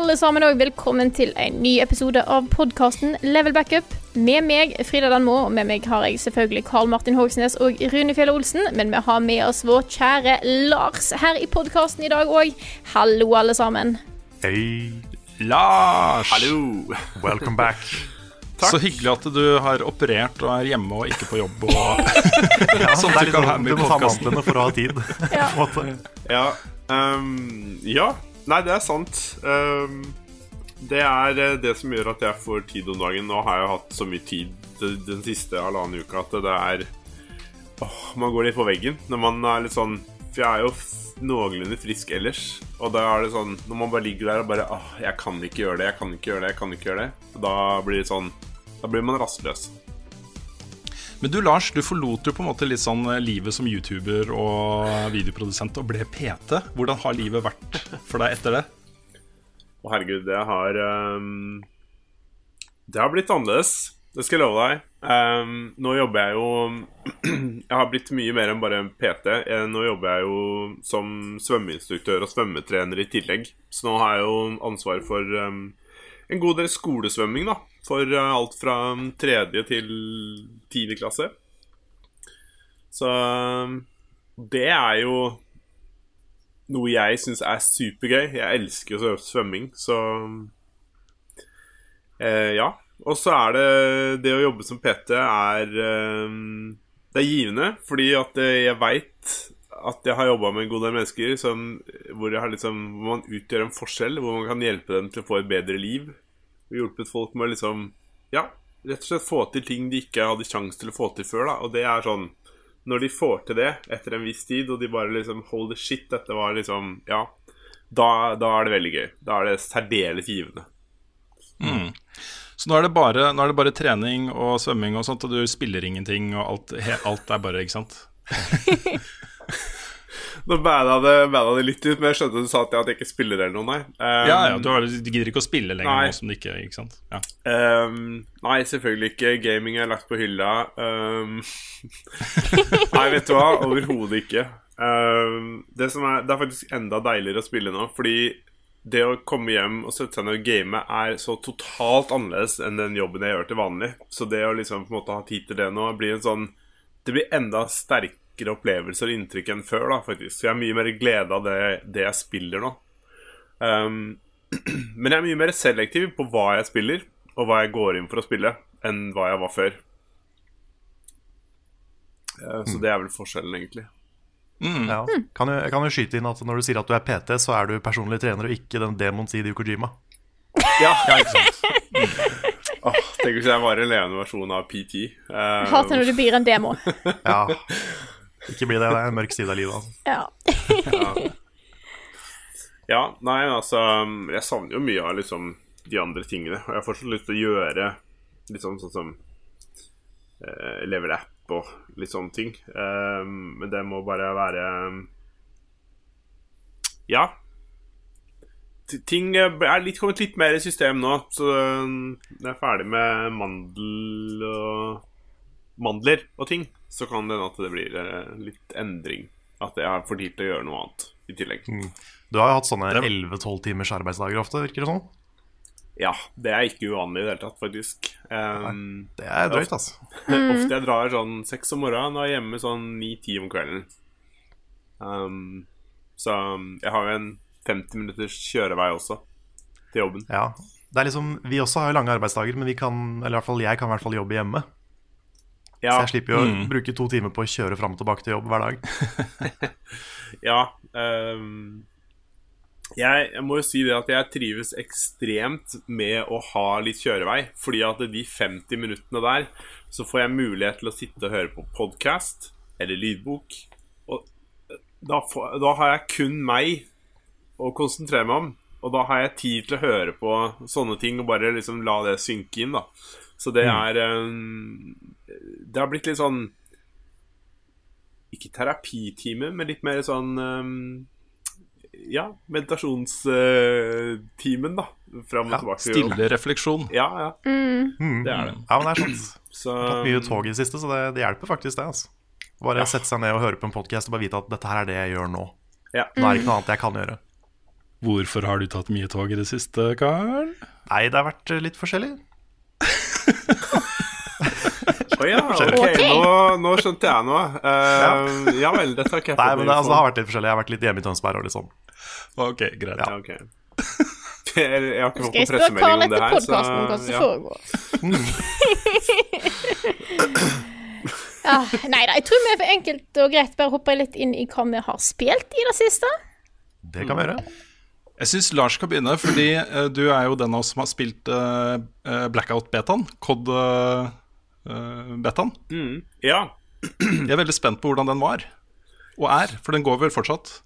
Alle sammen, og velkommen til en ny episode av podkasten Level Backup. Med meg, Frida Danmo, og med meg har jeg selvfølgelig Karl Martin Hogsnes og Rune Fjell Olsen. Men vi har med oss vår kjære Lars her i podkasten i dag òg. Hallo, alle sammen. Hei, Lars! Hallo! Welcome back. Så hyggelig at du har operert og er hjemme og ikke på jobb. Og Ja, Sånn at du kan liksom, være med i podkasten. for å ha tid. Ja. Ja, um, ja. Nei, det er sant. Um, det er eh, det som gjør at jeg får tid om dagen. Nå har jeg hatt så mye tid den siste halvannen uka at det er Åh, Man går litt på veggen når man er litt sånn For jeg er jo noenlunde frisk ellers. Og da er det sånn Når man bare ligger der og bare Åh, jeg kan ikke gjøre det, jeg kan ikke gjøre det, jeg kan ikke gjøre det. Da blir det sånn Da blir man rastløs. Men du Lars, du forlot jo på en måte litt sånn livet som YouTuber og videoprodusent og ble PT. Hvordan har livet vært for deg etter det? Å, herregud, det har um, Det har blitt annerledes. Det skal jeg love deg. Um, nå jobber jeg jo Jeg har blitt mye mer enn bare en PT. Eh, Nå jobber jeg jo som svømmeinstruktør og svømmetrener i tillegg. Så nå har jeg jo ansvar for ehm, en god del skolesvømming, da. For eh, alt fra tredje til tiende klasse. Så ehm, det er jo noe jeg syns er supergøy. Jeg elsker jo svømming, så eh, Ja. Og så er det Det å jobbe som PT er eh, Det er givende, fordi at eh, jeg veit at jeg har jobba med en god del mennesker som, hvor, jeg har liksom, hvor man utgjør en forskjell, hvor man kan hjelpe dem til å få et bedre liv. Og hjulpet folk med å liksom Ja, rett og slett få til ting de ikke hadde sjanse til å få til før. da Og det er sånn Når de får til det etter en viss tid, og de bare liksom Holy shit, dette var liksom Ja. Da, da er det veldig gøy. Da er det særdeles givende. Så nå er det bare, nå er det bare trening og svømming og sånt, og du spiller ingenting, og alt, he, alt er bare, ikke sant? Nå bada det, litt ut, men jeg skjønte du sa at jeg, ikke spiller eller noe, nei. Um, Ja, ja, du, har, du gidder ikke å spille lenger Nei. nå som det ikke Ikke sant? Ja. um, nei, selvfølgelig ikke. Gaming er lagt på hylla. Um, nei, vet du hva? Overhodet ikke. Det, som er, det er faktisk enda deiligere å spille nå, fordi det å komme hjem og sette seg ned og game er så totalt annerledes enn den jobben jeg gjør til vanlig. Så det å liksom på en måte ha tid til det nå blir en sånn Det blir enda sterkere opplevelser og inntrykk enn før, da, faktisk. Så jeg har mye mer glede av det, det jeg spiller nå. Um, men jeg er mye mer selektiv på hva jeg spiller, og hva jeg går inn for å spille, enn hva jeg var før. Eh, Så det er vel forskjellen, egentlig. Ja. Kan jo, kan jo skyte inn at når du sier at du er PT, så er du personlig trener og ikke den demons i Kojima. Ja, ikke sant. Åh, tenk hvis jeg var en levende versjon av PT. Eh, Hater når du blir en demo. Ja. Ikke bli det, det er en mørk side av livet. Altså. Ja. Ja, nei, altså Jeg savner jo mye av liksom de andre tingene. Og jeg har fortsatt lyst til å gjøre litt sånn, sånn som uh, level app og litt sånne ting. Uh, men det må bare være Ja. Ting eh, er litt, kommet litt mer i system nå, så eh, jeg er ferdig med mandel og mandler og ting, så kan det hende at det blir eh, litt endring. At jeg får tid til å gjøre noe annet i tillegg. Du har jo hatt sånne 11-12 timers arbeidsdager ofte, virker det sånn? Ja, det er ikke uvanlig i det hele tatt, faktisk. Um, Det er drøyt, altså. Ofte jeg drar sånn seks om morgenen og er hjemme sånn ni-ti om kvelden. Um, så jeg har jo en 50 minutters kjørevei også til jobben. Ja. Det er liksom, vi også har jo lange arbeidsdager, men vi kan, eller i hvert fall jeg kan i hvert fall jobbe hjemme. Ja, Så jeg slipper jo å bruke to timer på å kjøre fram og tilbake til jobb hver dag. ja Um, jeg, jeg må jo si det at jeg trives ekstremt med å ha litt kjørevei. Fordi at de 50 minuttene der, så får jeg mulighet til å sitte og høre på podkast eller lydbok. Og da, får, da har jeg kun meg å konsentrere meg om. Og da har jeg tid til å høre på sånne ting og bare liksom la det synke inn, da. Så det er um, Det har blitt litt sånn Ikke terapitime, men litt mer sånn um, Ja, meditasjonstimen, da. Fram og Ja, tilbake. Stille refleksjon. Ja, ja. Mm. Det er det. Ja, men det er sant. Så Tatt mye tog i det siste, så det, det hjelper faktisk, det. altså Bare sette seg ned og høre på en podkast og bare vite at dette her er det jeg gjør nå. Ja. Nå er det ikke noe annet jeg kan gjøre. Hvorfor har du tatt mye tog i det siste, Karl? Nei, det har vært eh, litt forskjellig. Å ja, ok, nå, nå skjønte jeg noe. Uh, ja vel, det ikke jeg. Nei, men det, altså, det har vært litt forskjellig. Jeg har vært litt hjemme i Tønsberg og litt sånn. Ok, greit. Ja, Okay. Jeg, jeg har ikke fått noen pressemelding om det her, så ja. ja, nei da, jeg tror vi for enkelt og greit bare hopper litt inn i hva vi har spilt i det siste. Det kan vi gjøre. Jeg syns Lars skal begynne, fordi uh, du er jo den av oss som har spilt uh, Blackout-betaen. Cod-betaen. Mm, ja. Jeg er veldig spent på hvordan den var. Og er, for den går vel fortsatt.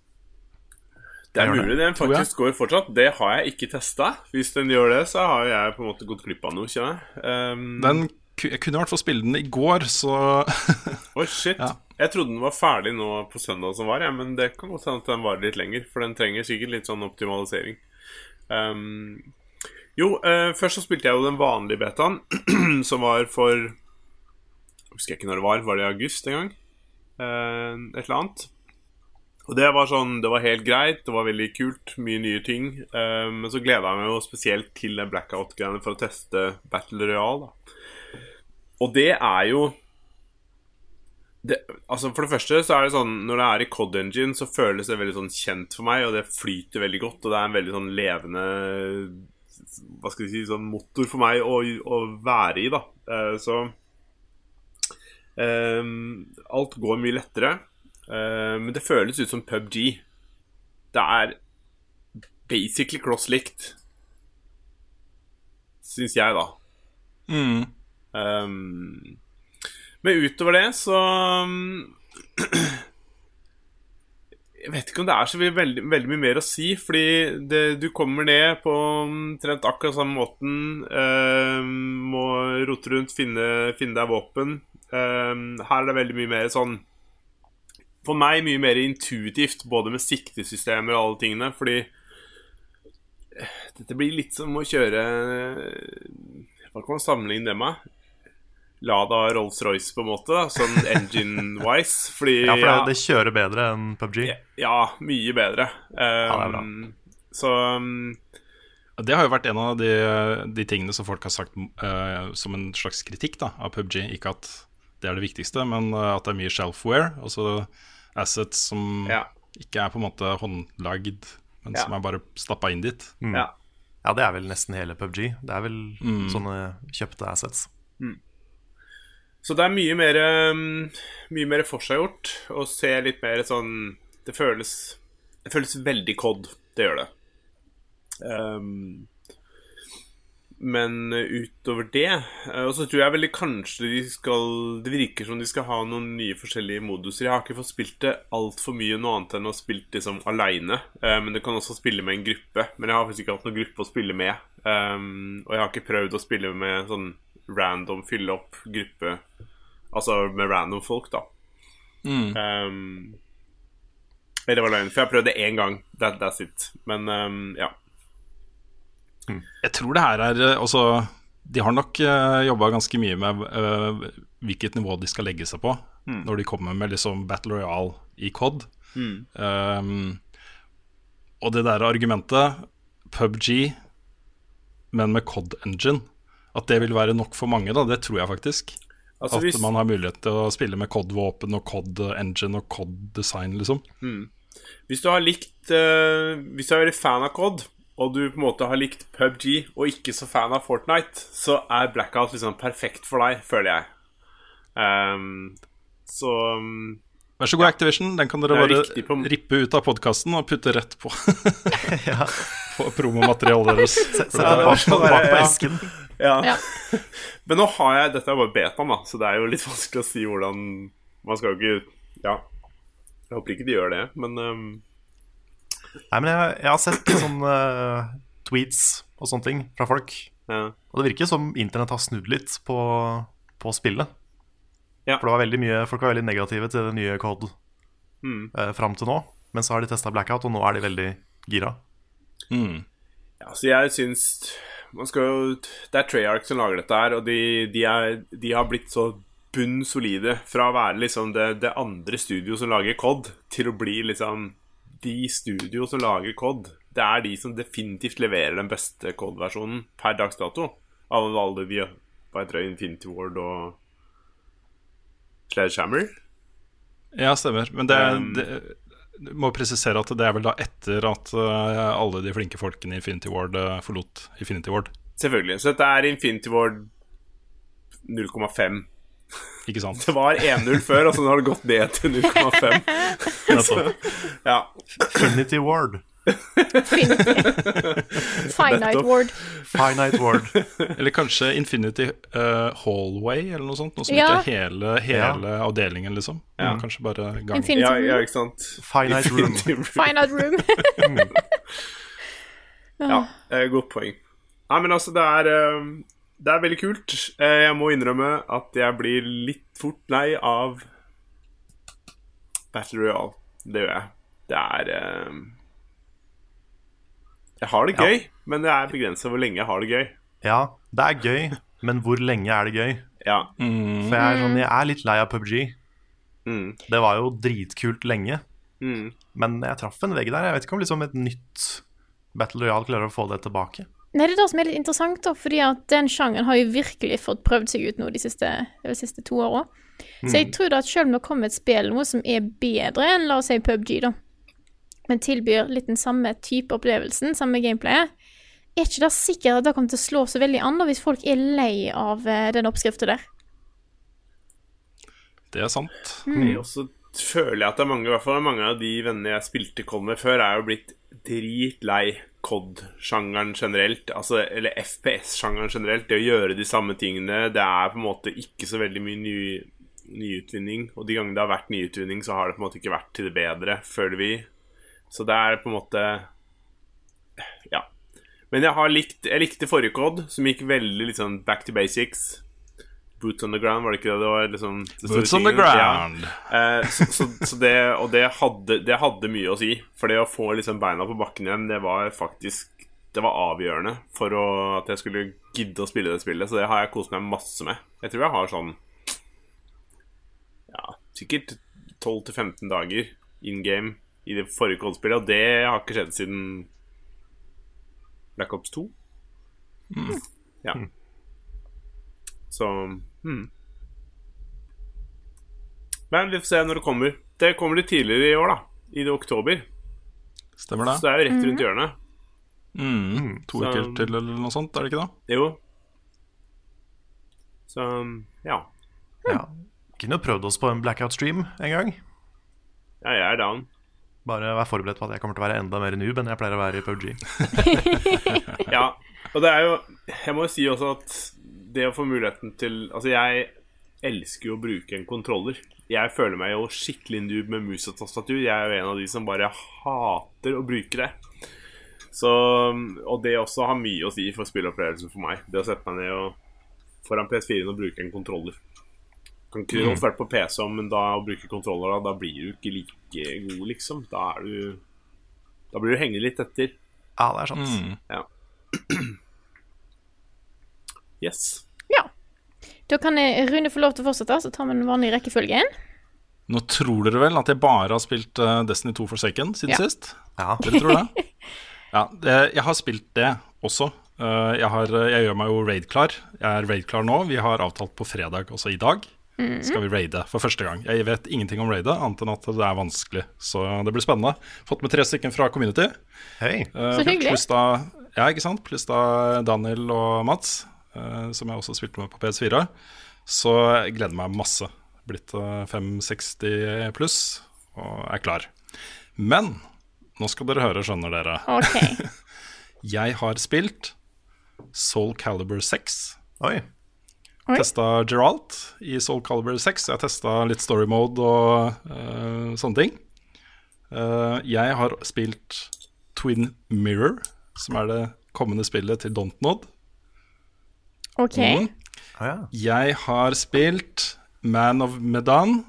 Det er mulig den faktisk går fortsatt. Det har jeg ikke testa. Hvis den gjør det, så har jeg på en måte gått glipp av noe, kjenner jeg. Um, Den, jeg kunne i hvert fall spille den i går, så Oi, shit. Ja. Jeg trodde den var ferdig nå på søndag som var, ja, men det kan godt hende at den varer litt lenger. For den trenger sikkert litt sånn optimalisering. Um, jo, uh, først så spilte jeg jo den vanlige betaen, som var for Husker jeg ikke når det var. Var det i august en gang? Eh, et eller annet. Og det var sånn, det var helt greit, det var veldig kult, mye nye ting. Eh, men så gleda jeg meg jo spesielt til blackout-greiene for å teste Battle Royale. da Og det er jo det, altså For det første så er det sånn Når det er i Cod Engine, så føles det veldig sånn kjent for meg, og det flyter veldig godt, og det er en veldig sånn levende Hva skal vi si sånn motor for meg å, å være i, da. Eh, så Alt går mye lettere, eh, men det føles ut som PubG. Det er basically kloss likt, syns jeg, da. mm. Um, men utover det så Jeg vet ikke om det er så veldig, veldig mye mer å si, fordi det, du kommer ned på omtrent akkurat samme måten. Um, må rote rundt, finne, finne deg våpen. Um, her er det veldig mye mer sånn For meg mye mer intuitivt, både med siktesystemer og alle tingene, fordi dette blir litt som å kjøre Hva kan man sammenligne det med? Lada Rolls-Royce, på en måte, da, sånn engine-wise. Fordi Ja, for det, det kjører bedre enn PubG. ja, mye bedre. det er bra. Um, så um, Det har jo vært en av de, de tingene som folk har sagt uh, som en slags kritikk da, av PubG. Ikke at det er det viktigste, men eh, at det er mye shelfware. Altså assets som Ja. ikke er på en måte håndlagd, men Ja. som er bare stappa inn dit. ja. Ja, det er vel nesten hele PubG. Det er vel sånne kjøpte assets. Så det er mye mer um, Mye mer forseggjort, og se litt mer sånn Det føles Det føles veldig cod. Det gjør det. Um, men utover det eh, Og så tror jeg veldig kanskje de skal Det virker som de skal ha noen nye forskjellige moduser. Jeg har ikke fått spilt det altfor mye noe annet enn å spilt liksom aleine. men det kan også spille med en gruppe. Men jeg har faktisk ikke hatt noen gruppe å spille med. Um, og jeg har ikke prøvd å spille med sånn random fylle opp gruppe Altså med random folk, da. Um, eller det var løgn, for jeg har prøvd det én gang. That, that's it. Men um, ja. Jeg tror det her er eh, Altså, de har nok uh, jobba ganske mye med uh, hvilket nivå de skal legge seg på når de kommer med liksom Battle Royale i COD. Um, og det der argumentet, PubG, men med COD Engine, at det vil være nok for mange, da, det tror jeg faktisk. Altså, at hvis, man har mulighet til å spille med COD-våpen og COD-engine og COD-design, liksom. hvis du har likt uh, Hvis du er veldig fan av COD, og du på en måte har likt PubG og ikke så fan av Fortnite, så er Blackout liksom perfekt for deg, føler jeg. Um, så um, Vær så god, Activision. Den kan dere er bare på- rippe ut av podkasten og putte rett på, på promomaterialet deres. Sett deg det- bak, på- bak på esken. Ja. Ja. Men nå har jeg Dette er bare betaen, da, så det er jo litt vanskelig å si hvordan Man skal jo ikke Ja. Jeg håper ikke de gjør det, men um, Nei, men jeg, jeg har sett sånne uh, tweets og sånne ting fra folk. ja. Og det virker som internett har snudd litt på, på spillet. Ja. For det var veldig mye, folk var veldig negative til det nye COD Mm. Uh, fram til nå. Men så har de testa Blackout, og nå er de veldig gira. Mm. Ja, så jeg syns man skal jo, Det er Treyarch som lager dette her, og de, de, er, de har blitt så bunn solide fra å være liksom det, det andre studio som lager COD, til å bli liksom de studio som lager COD. Det er de som definitivt leverer den beste COD-versjonen per dags dato. Av alle de på et? Infinity Ward og Sledgehammer? Ja, stemmer. Men det, Um, det du må presisere at det er vel da etter at eh, alle de flinke folkene i Infinity Ward eh, forlot Infinity Ward. Selvfølgelig. Så dette er Infinity Ward 0,5. Ikke sant? Det var 1-0 før, og så har det gått ned til 0,5. Nettopp. Ja. Finity Ward. Finite Ward. Finite Ward. Eller kanskje Infinity uh, Hallway, eller noe sånt. Noe som Ja. ikke er hele, hele avdelingen, liksom. Ja. Kanskje bare gang. Infinity Ja, room. ja, ikke sant? Finite Room. Infinity Room. Finite room. Ja, eh, godt poeng. Nei, men altså, det er eh, Det er veldig kult. Eh, Jeg må innrømme at jeg blir litt fort lei av Battle Royale. Det gjør jeg. Det er eh, Jeg har det Ja. gøy, men det er begrensa hvor lenge jeg har det gøy. Ja, det er gøy, men hvor lenge er det gøy? Ja. For jeg er, sånn, jeg er litt lei av PubG. Mm. Det var jo dritkult lenge, Mm. men jeg traff en vegg der. Jeg vet ikke om liksom et nytt Battle Royale klarer å få det tilbake. Nei, det er det som er litt interessant, da, fordi at den sjangeren har jo virkelig fått prøvd seg ut nå de siste, de siste to åra. Så jeg tror da at selv om det kommer et spill noe som er bedre enn la oss si PubG, da, men tilbyr litt den samme type opplevelsen, samme gameplayet, er ikke det sikkert at det kommer til å slå så veldig an da, hvis folk er lei av eh, den oppskrifta der. Det er sant. Jeg også føler jeg at det er mange, i hvert fall mange av de vennene jeg spilte COD med før, er jo blitt dritlei COD-sjangeren generelt. Altså, eller FPS-sjangeren generelt. Det å gjøre de samme tingene. Det er på en måte ikke så veldig mye ny, nyutvinning. Og de gangene det har vært nyutvinning, så har det på en måte ikke vært til det bedre, føler vi. Så det er på en måte Ja. Men jeg har likt Jeg likte forrige COD, som gikk veldig litt sånn back to basics. Boots on the ground, var det ikke det det var? Liksom, det Boots on the ground! Ja. Eh, så, så, så det, og det hadde, det hadde mye å si. For det å få liksom beina på bakken igjen, det var faktisk Det var avgjørende for å, at jeg skulle gidde å spille det spillet. Så det har jeg kost meg masse med. Jeg tror jeg har sånn Ja, sikkert 12-15 dager in game i det forrige Cold-spillet, og det har ikke skjedd siden Black Ops 2. Ja. Så hmm. Men vi får se når det kommer. Det kommer litt tidligere i år, da. I oktober. Stemmer det? Så det er jo rett rundt hjørnet. Mm. To Så- uker til, eller noe sånt, er det ikke det? Jo. Så ja. Ja. Kunne jo prøvd oss på en blackout-stream en gang. Ja, jeg er down. Bare vær forberedt på at jeg kommer til å være enda mer noob enn jeg pleier å være i PubG. Ja. Og det er jo Jeg må jo si også at det å få muligheten til Altså, jeg elsker jo å bruke en kontroller. Jeg føler meg jo skikkelig noob med mus og tastatur. Jeg er jo en av de som bare hater å bruke det. Så, og det også har mye å si for spilleopplevelsen for meg. Det å sette meg ned og foran PS4-en og bruke en kontroller. Kan ikke godt vært på PC, men da å bruke kontroller, da, da blir du ikke like god, liksom. Da er du Da blir du hengende litt etter. Ja, det er sant. Mm. Ja. Yes. Da kan eh, Rune få lov til å fortsette, så tar vi den vanlige rekkefølgen. Nå tror dere vel at jeg bare har spilt eh, Destiny 2 for Second siden Ja. sist? Ja. Dere tror det? Ja, det, jeg har spilt det også. Eh, jeg, har, jeg gjør meg jo raid-klar. Jeg er raid-klar nå. Vi har avtalt på fredag, også i dag, skal vi raide for første gang. Jeg vet ingenting om raidet, annet enn at det er vanskelig. Så det blir spennende. Fått med tre stykker fra community. Hei. Uh, Så hyggelig. Pluss da, ja, ikke sant? Pluss da Daniel og Mats, eh, som jeg også spilte med på PS4. Så jeg gleder meg masse. Blitt eh, 560 pluss og er klar. Men nå skal dere høre, skjønner dere. OK. Jeg har spilt Soul Caliber 6. Oi. Oi. Testa Geralt i Soul Calibur 6. Jeg testa litt story mode og uh, sånne ting. Uh, jeg har spilt Twin Mirror, som er det kommende spillet til Dontnod. Ok Mm. Ah, ja. Jeg har spilt Man of Medan,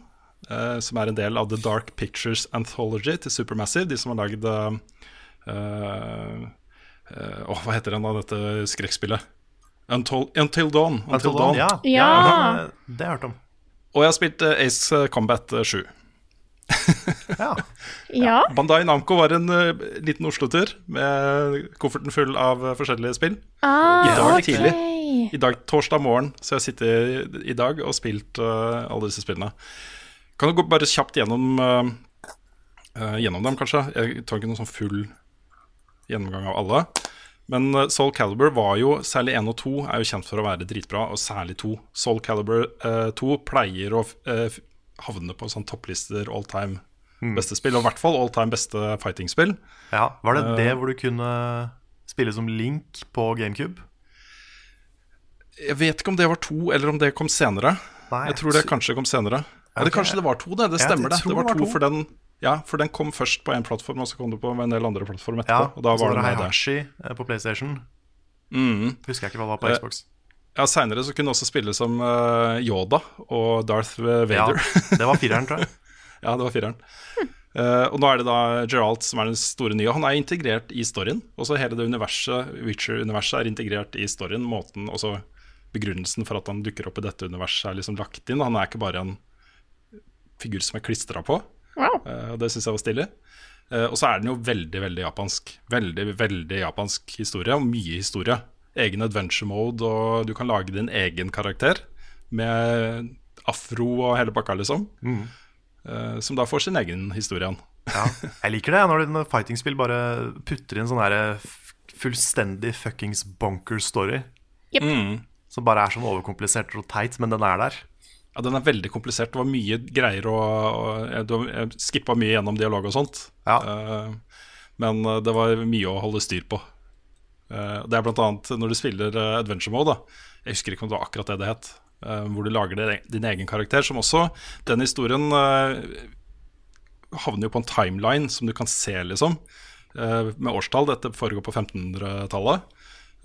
eh, som er en del av The Dark Pictures Anthology til Supermassive. De som har lagd eh, eh, oh, hva heter den da, dette skrekkspillet? Until, Until Dawn. Until Dawn, ja. Ja. det, det har jeg hørt om. Og jeg har spilt eh, Ace Combat eh, 7. Ja. Ja. Bandai Namco var en uh, liten Oslo-tur med kofferten full av eh, forskjellige spill. Ah, I dag okay. tidlig. I dag, torsdag morgen, så jeg sitter i dag og spilt uh, alle disse spillene. Kan du gå bare kjapt gjennom, uh, uh, gjennom dem, kanskje? Jeg tar ikke noen sånn full gjennomgang av alle. Men Soul Calibur var jo, særlig 1 og 2, er jo kjent for å være dritbra, og særlig 2. Soul Calibur eh, 2 pleier å havne på sånn topplister all time beste spill, og i hvert fall all time beste fighting-spill. ja. Var det det hvor du kunne spille som Link på GameCube? Jeg vet ikke om det var to, eller om det kom senere. Nei, jeg tror det kanskje kom senere. Eller kanskje det var to, det. Det stemmer, det. Det var var to, for den Ja, for den kom først på én plattform, og så kom det på en del andre plattformer Ja, etterpå. og da så var det Hayashi eh, på PlayStation. Mm. Husker jeg ikke hva det var på Eh, Xbox. Ja, Seinere så kunne det også spille som eh, Yoda og Darth Ja, Vader. det var fireren, tror jeg. Ja, det var fireren. Eh, og nå er det da Geralt som er den store nye. Han er integrert i storyen. Også hele det universet, Witcher-universet er integrert i storyen. Måten, også Begrunnelsen for at han dukker opp i dette universet, er liksom lagt inn. Han er ikke bare en figur som er klistra på. Wow. Uh, og det syns jeg var stilig. Uh, og så er den jo veldig, veldig japansk. Veldig, veldig japansk historie, og mye historie. Egen adventure mode, og du kan lage din egen karakter med afro og hele pakka, liksom. Eh, som da får sin egen historie igjen. Ja. Jeg liker det når, når fighting-spill bare putter inn sånn her fullstendig fuckings bonker story. Jep. Mm. Som bare er sånn overkomplisert og teit, men den er der. Ja, Den er veldig komplisert. Det var mye greier og, og du- skippa mye gjennom dialog og sånt. Ja. Eh, men eh, det var mye å holde styr på. Eh, det er blant annet når du spiller adventure mode. Da. Jeg husker ikke om det var akkurat det det het. hvor du lager din, egen karakter. Som også Den historien havner jo på en timeline som du kan se, liksom. med årstall. Dette foregår på 1500-tallet.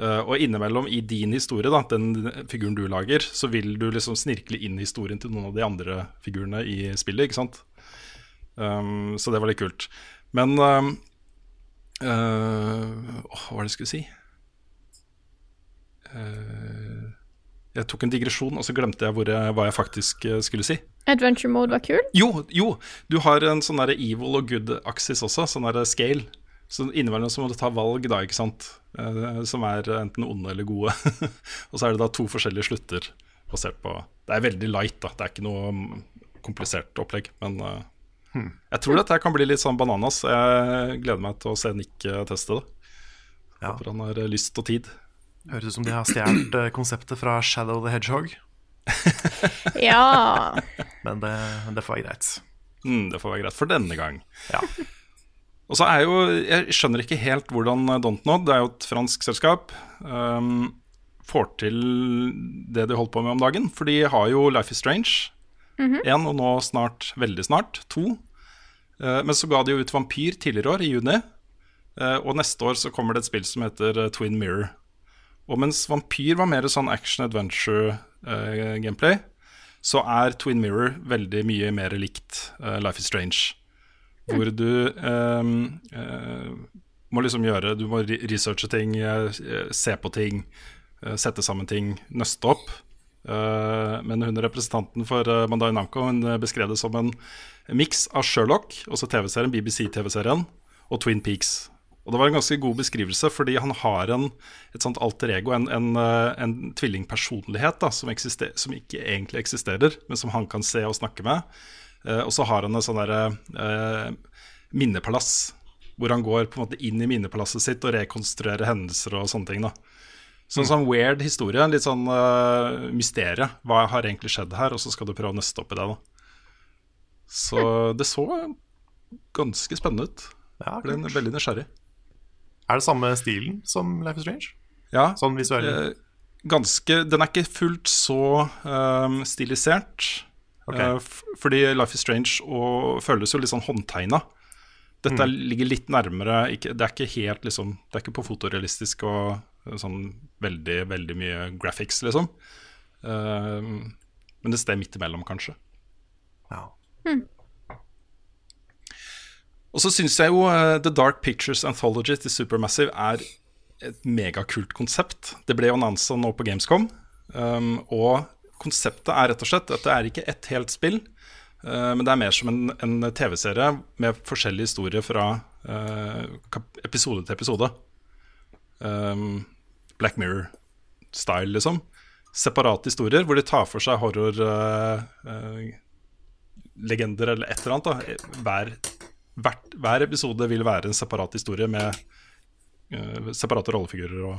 Eh, og innimellom i din historie, da, den figuren du lager, så vil du liksom snirkle inn historien til noen av de andre figurene i spillet. ikke sant? Um, så det var litt kult. Men um, uh, Hva var det jeg skulle si? Uh, jeg tok en digresjon, og så glemte jeg jeg, hva jeg faktisk skulle si. Adventure mode var kul. Jo, jo, du har en sånn evil og good-aksis også, sånn scale. Så innimellom så må du ta valg, da, ikke sant. Eh, som er enten onde eller gode. og så er det da to forskjellige slutter basert på Det er veldig light, da. Det er ikke noe mm, komplisert opplegg. Men hmm. jeg tror dette kan bli litt sånn bananas. Jeg gleder meg til å se Nick eh, teste det. Ja. Håper han har eh, lyst og tid. Høres ut som de har stjålet eh, konseptet fra Shadow the Hedgehog, Ja. men det, det får være greit. Mm, det får være greit for denne gang. Ja. Og så er jo, Jeg skjønner ikke helt hvordan Dontnod, det er jo et fransk selskap, um, får til det de holder på med om dagen. For de har jo Life is Strange 1, og nå snart, veldig snart, 2. Uh, men så ga de jo ut Vampyr tidligere i år, i juni. Uh, og neste år så kommer det et spill som heter eh, Twin Mirror. Og mens Vampyr var mer sånn action adventure-gameplay, så er Twin Mirror veldig mye mer likt eh, Life is Strange. Hvor du ehm, eh, må liksom gjøre Du må researche ting, eh, se på ting, eh, sette sammen ting, nøste opp. Men hun representanten for Bandai Namco hun beskrev det som en miks av Sherlock, også TV-serien, BBC-TV-serien, og Twin Peaks. Og det var en ganske god beskrivelse, fordi han har en, et sånt alter ego, en, en, en tvillingpersonlighet da, som, som ikke egentlig eksisterer, men som han kan se og snakke med. Eh, og så har han et sånn derre eh, minnepalass, hvor han går på en måte inn i minnepalasset sitt og rekonstruerer hendelser og sånne ting. da Sånn sånn weird historie, litt sånn uh, mysterie. Hva har egentlig skjedd her? Og så skal du prøve å nøste opp i det. da Så det så ganske spennende ut. Ja, Ble veldig nysgjerrig. Er det samme stilen som Life is Strange? Ja, Sånn visuell? eh, ganske Den er ikke fullt så um, stilisert. Ok. Eh, fordi Life is Strange og føles jo litt sånn håndtegna. Dette Mm. ligger litt nærmere ikke, Det er ikke helt liksom Det er ikke på fotorealistisk og eh, sånn veldig, veldig mye graphics, liksom. Uh, men det sted midt imellom, kanskje. Ja. Og så syns jeg jo uh, The Dark Pictures Anthology til Supermassive er et megakult konsept. Det ble jo annonsa nå på Gamescom. Um, og konseptet er rett og slett at det er ikke ett helt spill, uh, men det er mer som en, en TV-serie med forskjellige historier fra uh, episode til episode. Um, Black Mirror-style, liksom. Separate historier hvor de tar for seg horrorlegender eller et eller annet. Da. Hver, hvert, hver episode vil være en separat historie med separate rollefigurer og,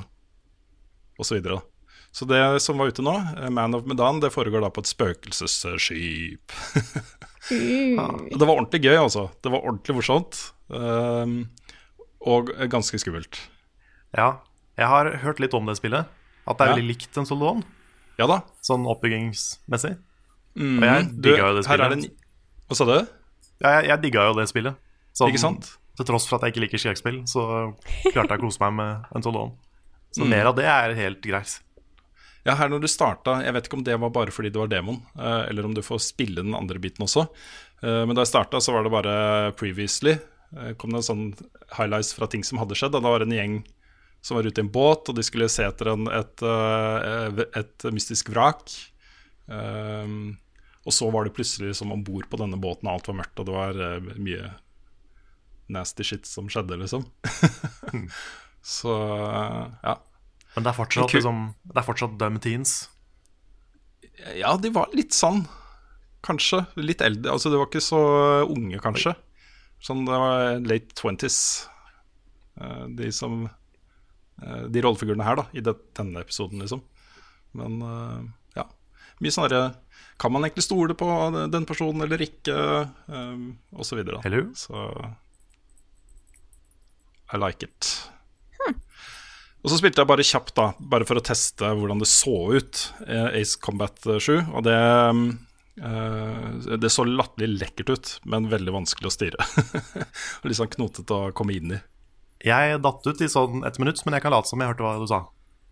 og så videre. da. Så det som var ute nå, eh, Man of Medan, det foregår da på et spøkelsesskip. Og det var ordentlig gøy, altså. Det var ordentlig morsomt. Um, og ganske skummelt. ja. Jeg har hørt litt om det spillet. At det er Ja. veldig likt en Solon, Ja da. sånn oppbyggingsmessig. Mm, Og jeg digga jo det her er spillet. det Hva sa du? Ja, jeg, jeg digga jo det spillet. Sånn, Ikke sant? Til tross for at jeg ikke liker skrekkspill, så klarte jeg å kose meg med en Solon. Så Mm. mer av det er helt greit. Ja, her når du starta, jeg vet ikke om det var bare fordi det var demon, eh, eller om du får spille den andre biten også. Eh, men da jeg starta, så var det bare previously. Eh, kom det sånn highlights fra ting som hadde skjedd. Da var det en gjeng som var ute i en båt, og de skulle se etter en, et, eh, et mystisk vrak. Um, og så var det plutselig som om bord på denne båten, og alt var mørkt, og det var mye nasty shit som skjedde, liksom. så ja. Men det er fortsatt, liksom, det er fortsatt dumb teens. Ja, de var litt sånn, kanskje. Litt eldre. Altså, de var ikke så unge, kanskje. Sånn det var late twenties. eh, De som eh, De rollefigurene her, da, i det, denne episoden, liksom. Men eh, ja. Mye sånn derre Kan man egentlig stole på den personen eller ikke? Og så videre. da. Hello? Så I like it. Og så spilte jeg bare kjapt, da, bare for å teste hvordan det så ut, eh, Ace Combat 7. Og det, eh, det så latterlig lekkert ut, men veldig vanskelig å styre. og litt sånn knotete å komme inn i. Jeg datt ut i sånn ett minutt, men jeg kan late som jeg hørte hva du sa.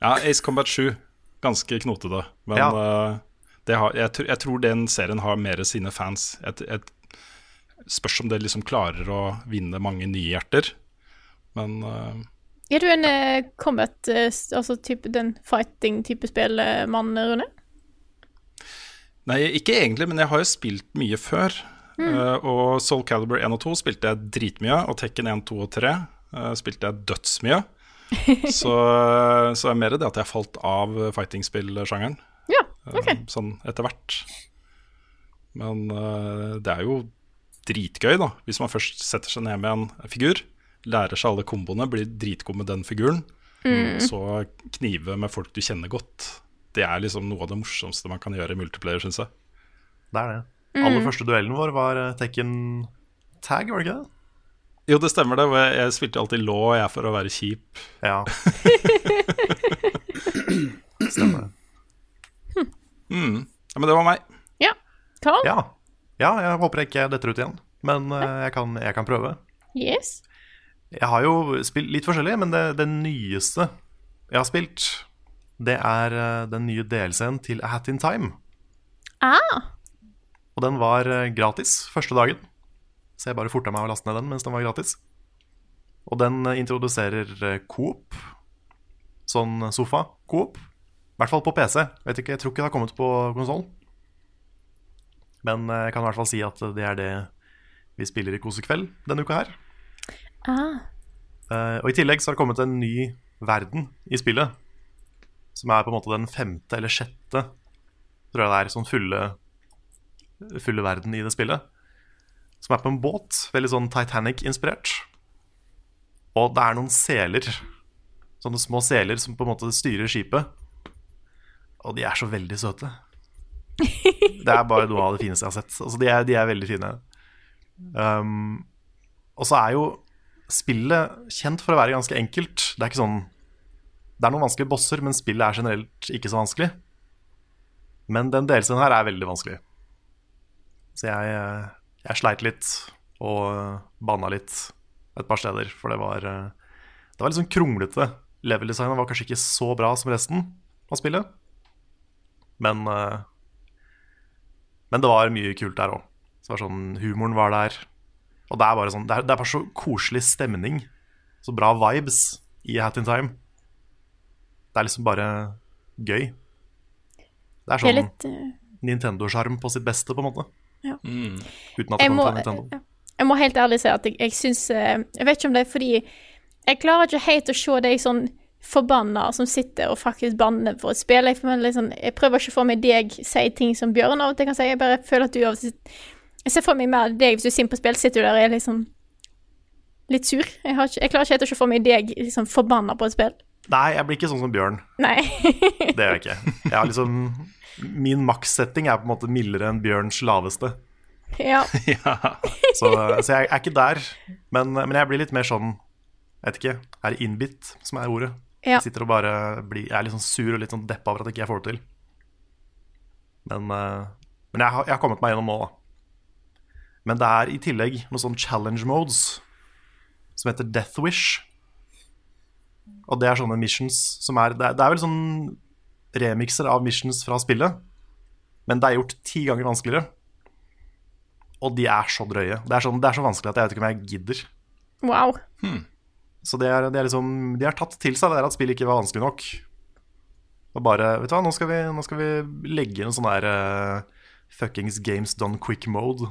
Ja, Ace Combat 7, ganske knotete. Men Ja. eh, det har, jeg, jeg tror den serien har mer sine fans. Et, et, spørs om det liksom klarer å vinne mange nye hjerter. Men eh, Er du en eh, combat, eh, altså type, den fighting-type spillmann, Rune? Nei, ikke egentlig, men jeg har jo spilt mye før. Eh, og Soul Calibur 1 og 2 spilte jeg dritmye, og Tekken 1, 2 og 3 uh, spilte jeg dødsmye. så, så er mer det at jeg falt av fighting-spill-sjangeren. Ja, eh, OK. Sånn etter hvert. Men eh, det er jo dritgøy, da. Hvis man først setter seg ned med en figur, lærer seg alle komboene, blir dritgod med den figuren, så knive med folk du kjenner godt. Det er liksom noe av det morsomste man kan gjøre i multiplayer, syns jeg. Det er det. Aller første duellen vår var eh, Tekken Tag, var det ikke det? Jo, det stemmer det. Jeg, spilte alltid lå, jeg, for å være kjip. Ja. Stemmer det. Ja, men det var meg. Ja. Carl? Ja. ja, jeg håper jeg ikke detter ut igjen. Men uh, jeg kan, jeg kan prøve. Yes. Jeg har jo spilt litt forskjellig, men det, det nyeste jeg har spilt, det er eh, den nye DLC-en til A Hat in Time. Ah, Og den var eh, gratis første dagen. Så jeg bare forta meg å laste ned den mens den var gratis. Og den eh, introduserer Coop. Sånn sofa-Coop. I hvert fall på PC. Vet ikke, jeg tror ikke det har kommet på konsoll. Men jeg kan i hvert fall si at det er det vi spiller i Kosekveld denne uka her. Ah. Eh, og i tillegg så har det kommet en ny verden i spillet. Som er på en måte den femte eller sjette, tror jeg det er, sånn fulle, fulle verden i det spillet. Som er på en båt, veldig sånn Titanic-inspirert. Og det er noen seler sånne små seler som på en måte styrer skipet. Og de er så veldig søte. Det er bare noe av det fineste jeg har sett. Altså, de, er, de er veldig fine. Um, og så er jo spillet kjent for å være ganske enkelt. Det er ikke sånn Det er noen vanskelige bosser, men spillet er generelt ikke så vanskelig. Men den delscenen her er veldig vanskelig. Så jeg, jeg sleit litt og banna litt et par steder, for det var Det var litt sånn kronglete. Level-designet var kanskje ikke så bra som resten av spillet. Men eh, Men det var mye kult der òg. Sånn, humoren var der. Og det er bare sånn Det er, det er bare så koselig stemning. Så bra vibes i Hat in Time. Det er liksom bare gøy. Det er sånn litt eh, Nintendo-sjarm på sitt beste, på en måte. Ja. Uten at det jeg må, kommer fra Nintendo. ja. jeg må helt ærlig si at jeg, jeg syns eh, Jeg vet ikke om det er fordi Jeg klarer ikke helt å se deg sånn forbanna som sitter og faktisk banner for et spill. Jeg, liksom, jeg prøver ikke å få meg deg si ting som Bjørn av og til kan si. Jeg bare føler at du av og til Jeg ser for meg mer deg hvis du er sint på spill, sitter du der og er liksom litt sur. Jeg, har ikke, jeg klarer ikke helt å se for meg deg liksom forbanna på et spill. Nei, jeg blir ikke sånn som Bjørn. Nei. Det gjør jeg ikke. Jeg har liksom Min makssetting er på en måte mildere enn Bjørns laveste. ja. Så, så jeg er ikke der. Men, men jeg blir litt mer sånn Jeg vet ikke. Er det innbitt som er ordet? Ja. Jeg sitter og bare blir, jeg er litt sånn sur og litt sånn deppa over at ikke jeg får det til. Men, eh, men jeg, har, jeg har kommet meg gjennom nå, da. Men det er i tillegg noen sånn challenge modes som heter Death Wish. Og det er sånne missions som er Det er, det er vel sånn remixer av missions fra spillet, men det er gjort ti ganger vanskeligere. Og de er så drøye. Det er, sånn, det er så vanskelig at jeg vet ikke om jeg gidder. Wow. Så det er, det er liksom, de har tatt til seg det der at spillet ikke var vanskelig nok. Og bare Vet du hva, nå skal vi, nå skal vi legge inn en sånn der uh, fuckings games done quick mode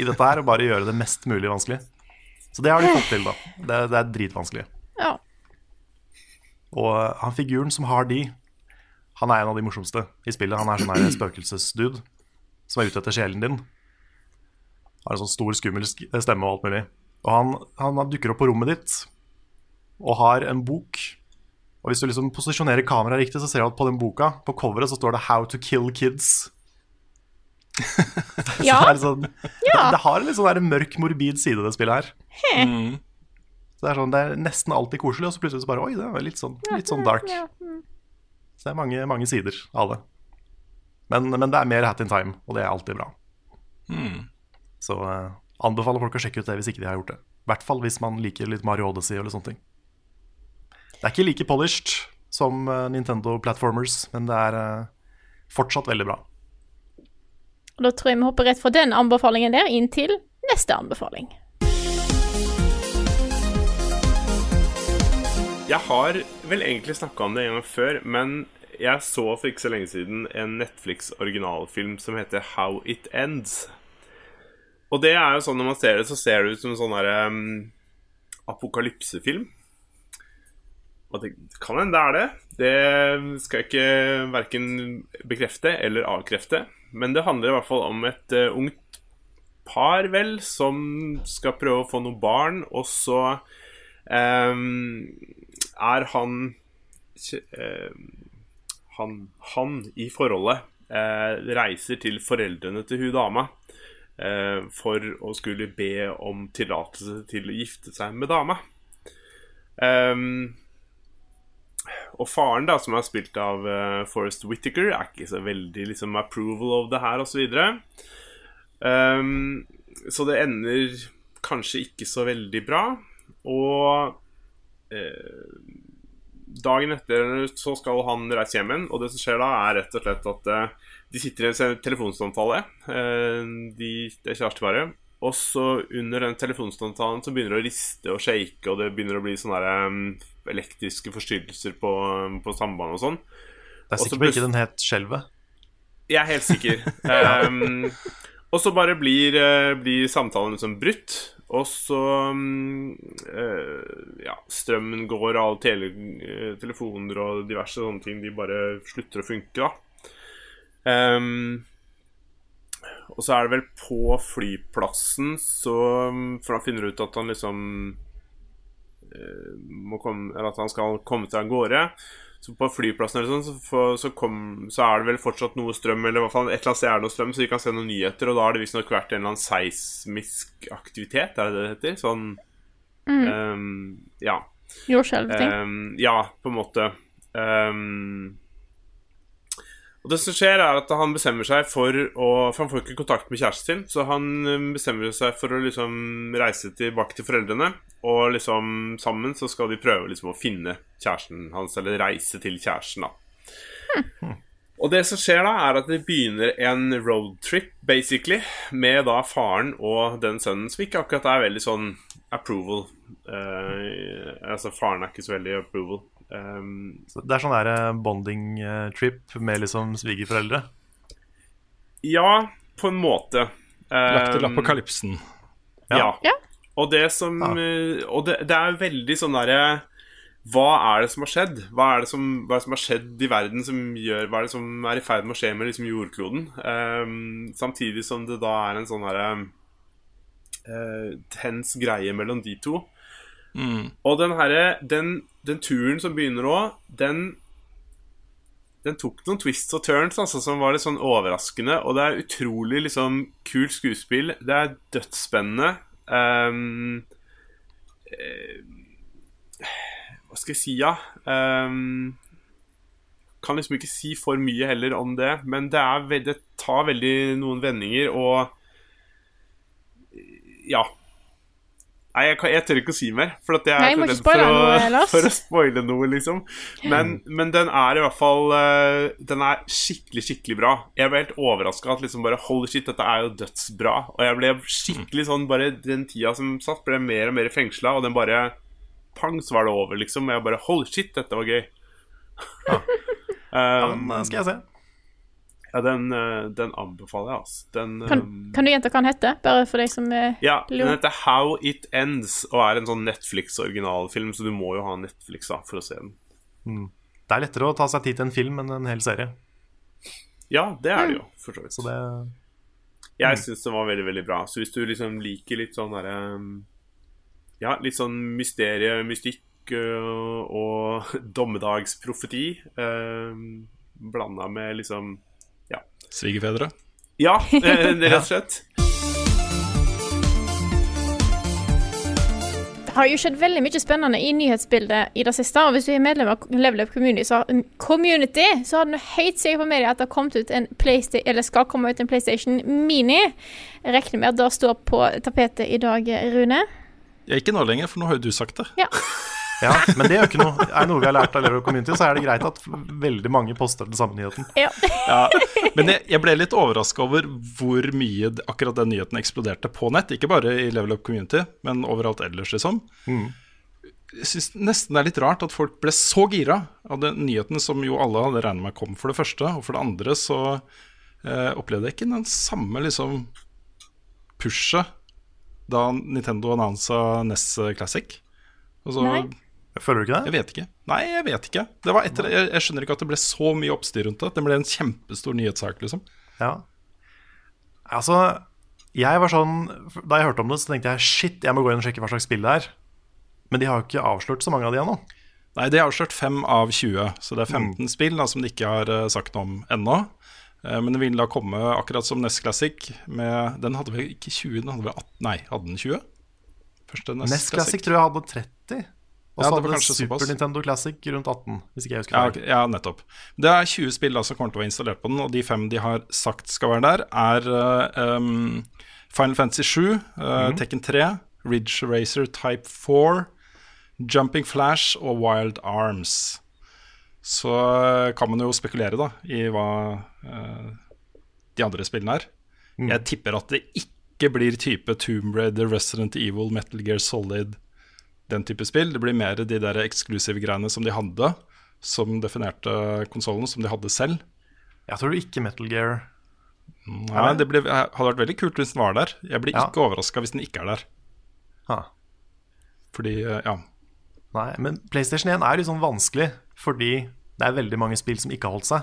i dette her, og bare gjøre det mest mulig vanskelig. Så det har de fått til, da. Det, det er dritvanskelig. Ja. Og eh, han figuren som har de, han er en av de morsomste i spillet. Han er sånn her spøkelsesdude som er ute etter sjelen din. Har en sånn stor, skummel stemme og alt mulig. Og han, han dukker opp på rommet ditt og har en bok. Og hvis du liksom posisjonerer kameraet riktig, så ser du at på den boka, på coveret, så står det 'How to kill kids'. Ja. Det, sånn, ja. det, det har en litt sånn mørk, morbid side, det spillet her. Så det er, sånn, det er nesten alltid koselig, og så plutselig så bare Oi, det var litt sånn, litt sånn dark. Ja. mm. Så det er mange, mange sider av det. Men, men det er mer Hat in Time, og det er alltid bra. Så eh, anbefaler folk å sjekke ut det hvis ikke de har gjort det. I hvert fall hvis man liker litt Mario Odyssey eller sånne ting. Det er ikke like polished som eh, Nintendo Platformers, men det er eh, fortsatt veldig bra. Og da tror jeg vi hopper rett fra den anbefalingen der inn til neste anbefaling. Jeg har vel egentlig snakka om det en gang før, men jeg så for ikke så lenge siden en Netflix-originalfilm som heter How It Ends. Og det er jo sånn når man ser det, så ser det ut som en sånn derre um, apokalypsefilm. Og det kan hende det er det. Det skal jeg ikke verken bekrefte eller avkrefte. Men det handler i hvert fall om et uh, ungt par, vel, som skal prøve å få noen barn, og så um, er han uh, han, han i forholdet uh, reiser til foreldrene til hun dama eh, for å skulle be om tillatelse til å gifte seg med dama. Ehm, og faren, da, som er spilt av uh, Forrest Whittaker, er ikke så veldig liksom approval of det her, osv. Um, så det ender kanskje ikke så veldig bra. Og eh, dagen etter så skal han reise hjem igjen, og det som skjer da, er rett og slett at eh, de sitter i en telefonsamtale, eh, de, det er kjæresteparet. Og så under den telefonsamtalen så begynner det å riste og shake, og det begynner å bli sånn der, um, elektriske forstyrrelser på, på sambandet og sånn. Det er sikkert ikke den het Skjelvet. Jeg er helt sikker. um, og så bare blir, eh, blir samtalen liksom brutt. Og så eh, Ja, strømmen går, og alle tele, eh, telefoner og diverse sånne ting De bare slutter å funke, da. Um, og så er det vel på flyplassen så For han finner ut at han liksom komme, eller at han skal komme seg av gårde. Så på flyplassen eller sånn, så, så, kom, så er det vel fortsatt noe strøm, eller i hvert fall et eller annet sted er det noe strøm, så vi kan se noen nyheter, og da har det visstnok vært en eller annen seismisk aktivitet, er det det heter? Sånn ehm, Ja. Jordskjelvting. Um, ja, på en måte. Ehm, og det som skjer, er at han bestemmer seg for å For han får ikke kontakt med kjæresten sin, så han eh, bestemmer seg for å liksom reise tilbake til foreldrene. Og liksom sammen så skal de prøve liksom å finne kjæresten hans, eller reise til kjæresten, da. Og det som skjer da, er at det begynner en roadtrip, basically, med da faren og den sønnen, som ikke akkurat er veldig sånn approval. Uh, altså, faren er ikke så veldig approval. Um, Så Det er sånn der eh, bonding-trip med liksom svigerforeldre. ja, på en måte. Lagt til Um, apokalypsen. Ja. Ja. Og det som eh, Og det, det er veldig sånn derre Hva er det som har skjedd? Hva er det som, hva er det som har skjedd i verden som gjør Hva er det som er i ferd med å skje med liksom jordkloden? Um, samtidig som det da er en sånn herre uh, tens greie mellom de to. Og den herre den, den turen som begynner òg, den den tok noen twists og turns altså, som var litt sånn overraskende. Og det er utrolig liksom kult skuespill. Det er dødsspennende. Um, uh, hva skal jeg si, ja? Um, kan liksom ikke si for mye heller om det, men det, er det tar veldig noen vendinger, og ja. Nei, jeg, jeg tør ikke å si mer, for at jeg Nei, er jeg må redd for å, for å spoile noe, liksom. Men, men den er i hvert fall eh, Den er skikkelig, skikkelig bra. Jeg ble helt overraska at liksom bare Holy shit, dette er jo dødsbra. Og jeg ble skikkelig sånn Bare den tida som satt, ble mer og mer fengsla, og den bare Pang, så var det over, liksom. Og jeg bare Holy shit, dette var gøy. Ja, um, den skal jeg se. Ja, den, eh, den anbefaler jeg, altså. Den Kan, um, kan du gjenta hva den heter, bare for deg som lurer? Ja, den heter How It Ends og er en sånn Netflix-originalfilm, så du må jo ha Netflix da for å se den. Det er lettere å ta seg tid til en film enn en hel serie. Ja, det er det jo, for så vidt. Så det Jeg syns den var veldig, veldig bra. Så hvis du liksom liker litt sånn derre Ja, litt sånn mysterie, mystikk og dommedagsprofeti eh, blanda med liksom Svigerfedre. Ja, eh, rett og slett. Det har jo skjedd veldig mye spennende i nyhetsbildet i det siste. Og hvis du er medlem av Level Up Community, så, community, så har du helt sikkert på media at det har kommet ut en eller skal komme ut en PlayStation Mini. Jeg regner med at det står på tapetet i dag, Rune. Ja, ikke nå lenger, for nå har jo du sagt det. Ja. Ja, men det er jo ikke noe. Er det noe vi har lært av Level Community, så er det greit at veldig mange poster den samme nyheten. ja. Ja, men jeg, jeg ble litt overraska over hvor mye akkurat den nyheten eksploderte på nett. Ikke bare i Level Up Community, men overalt ellers, liksom. Jeg syns nesten det er litt rart at folk ble så gira av den nyheten som jo alle hadde regnet med kom for det første. Og for det andre så eh, opplevde jeg ikke den samme liksom pushet da Nintendo annonsa NES Classic. Altså, Nei. Føler du ikke det? jeg vet ikke. Nei, jeg vet ikke. Det var etter, jeg, jeg skjønner ikke at det ble så mye oppstyr rundt det. Det ble en kjempestor nyhetssak, liksom. Ja. Altså, jeg var sånn Da jeg hørte om det, så tenkte jeg shit, jeg må gå inn og sjekke hva slags spill det er. Men de har jo ikke avslørt så mange av de ennå. Nei, de har avslørt 5 av 20, så det er 15 spill da, som de ikke har uh, sagt noe om ennå. Uh, men det vil da komme akkurat som NES Classic med Den hadde vel ikke 20, den hadde vel 18 Nei, hadde den 20? Første NES, Nest Classic tror jeg hadde 30. Og Ja, så det var hadde Super såpass. Nintendo Classic rundt 18, hvis ikke jeg husker Ja, feil. ok, ja, nettopp. Det er 20 spill da som kommer til å være installert på den, og de fem de har sagt skal være der, er um, Final Fantasy 7, eh, Tekken 3, Ridge Racer Type 4, Jumping Flash og Wild Arms. Så eh, kan man jo spekulere da i hva uh, de andre spillene er. Jeg tipper at det ikke blir type Tomb Raider, Resident Evil, Metal Gear Solid, den type spill. Det blir mer de der eksklusive greiene som de hadde, som definerte konsollen, som de hadde selv. Jeg tror ikke Metal Gear Nei, det ble, hadde vært veldig kult hvis den var der. Jeg blir Ja. ikke overraska hvis den ikke er der. ha. Fordi, eh, ja. Nei, men PlayStation 1 er litt sånn vanskelig fordi det er veldig mange spill som ikke har holdt seg.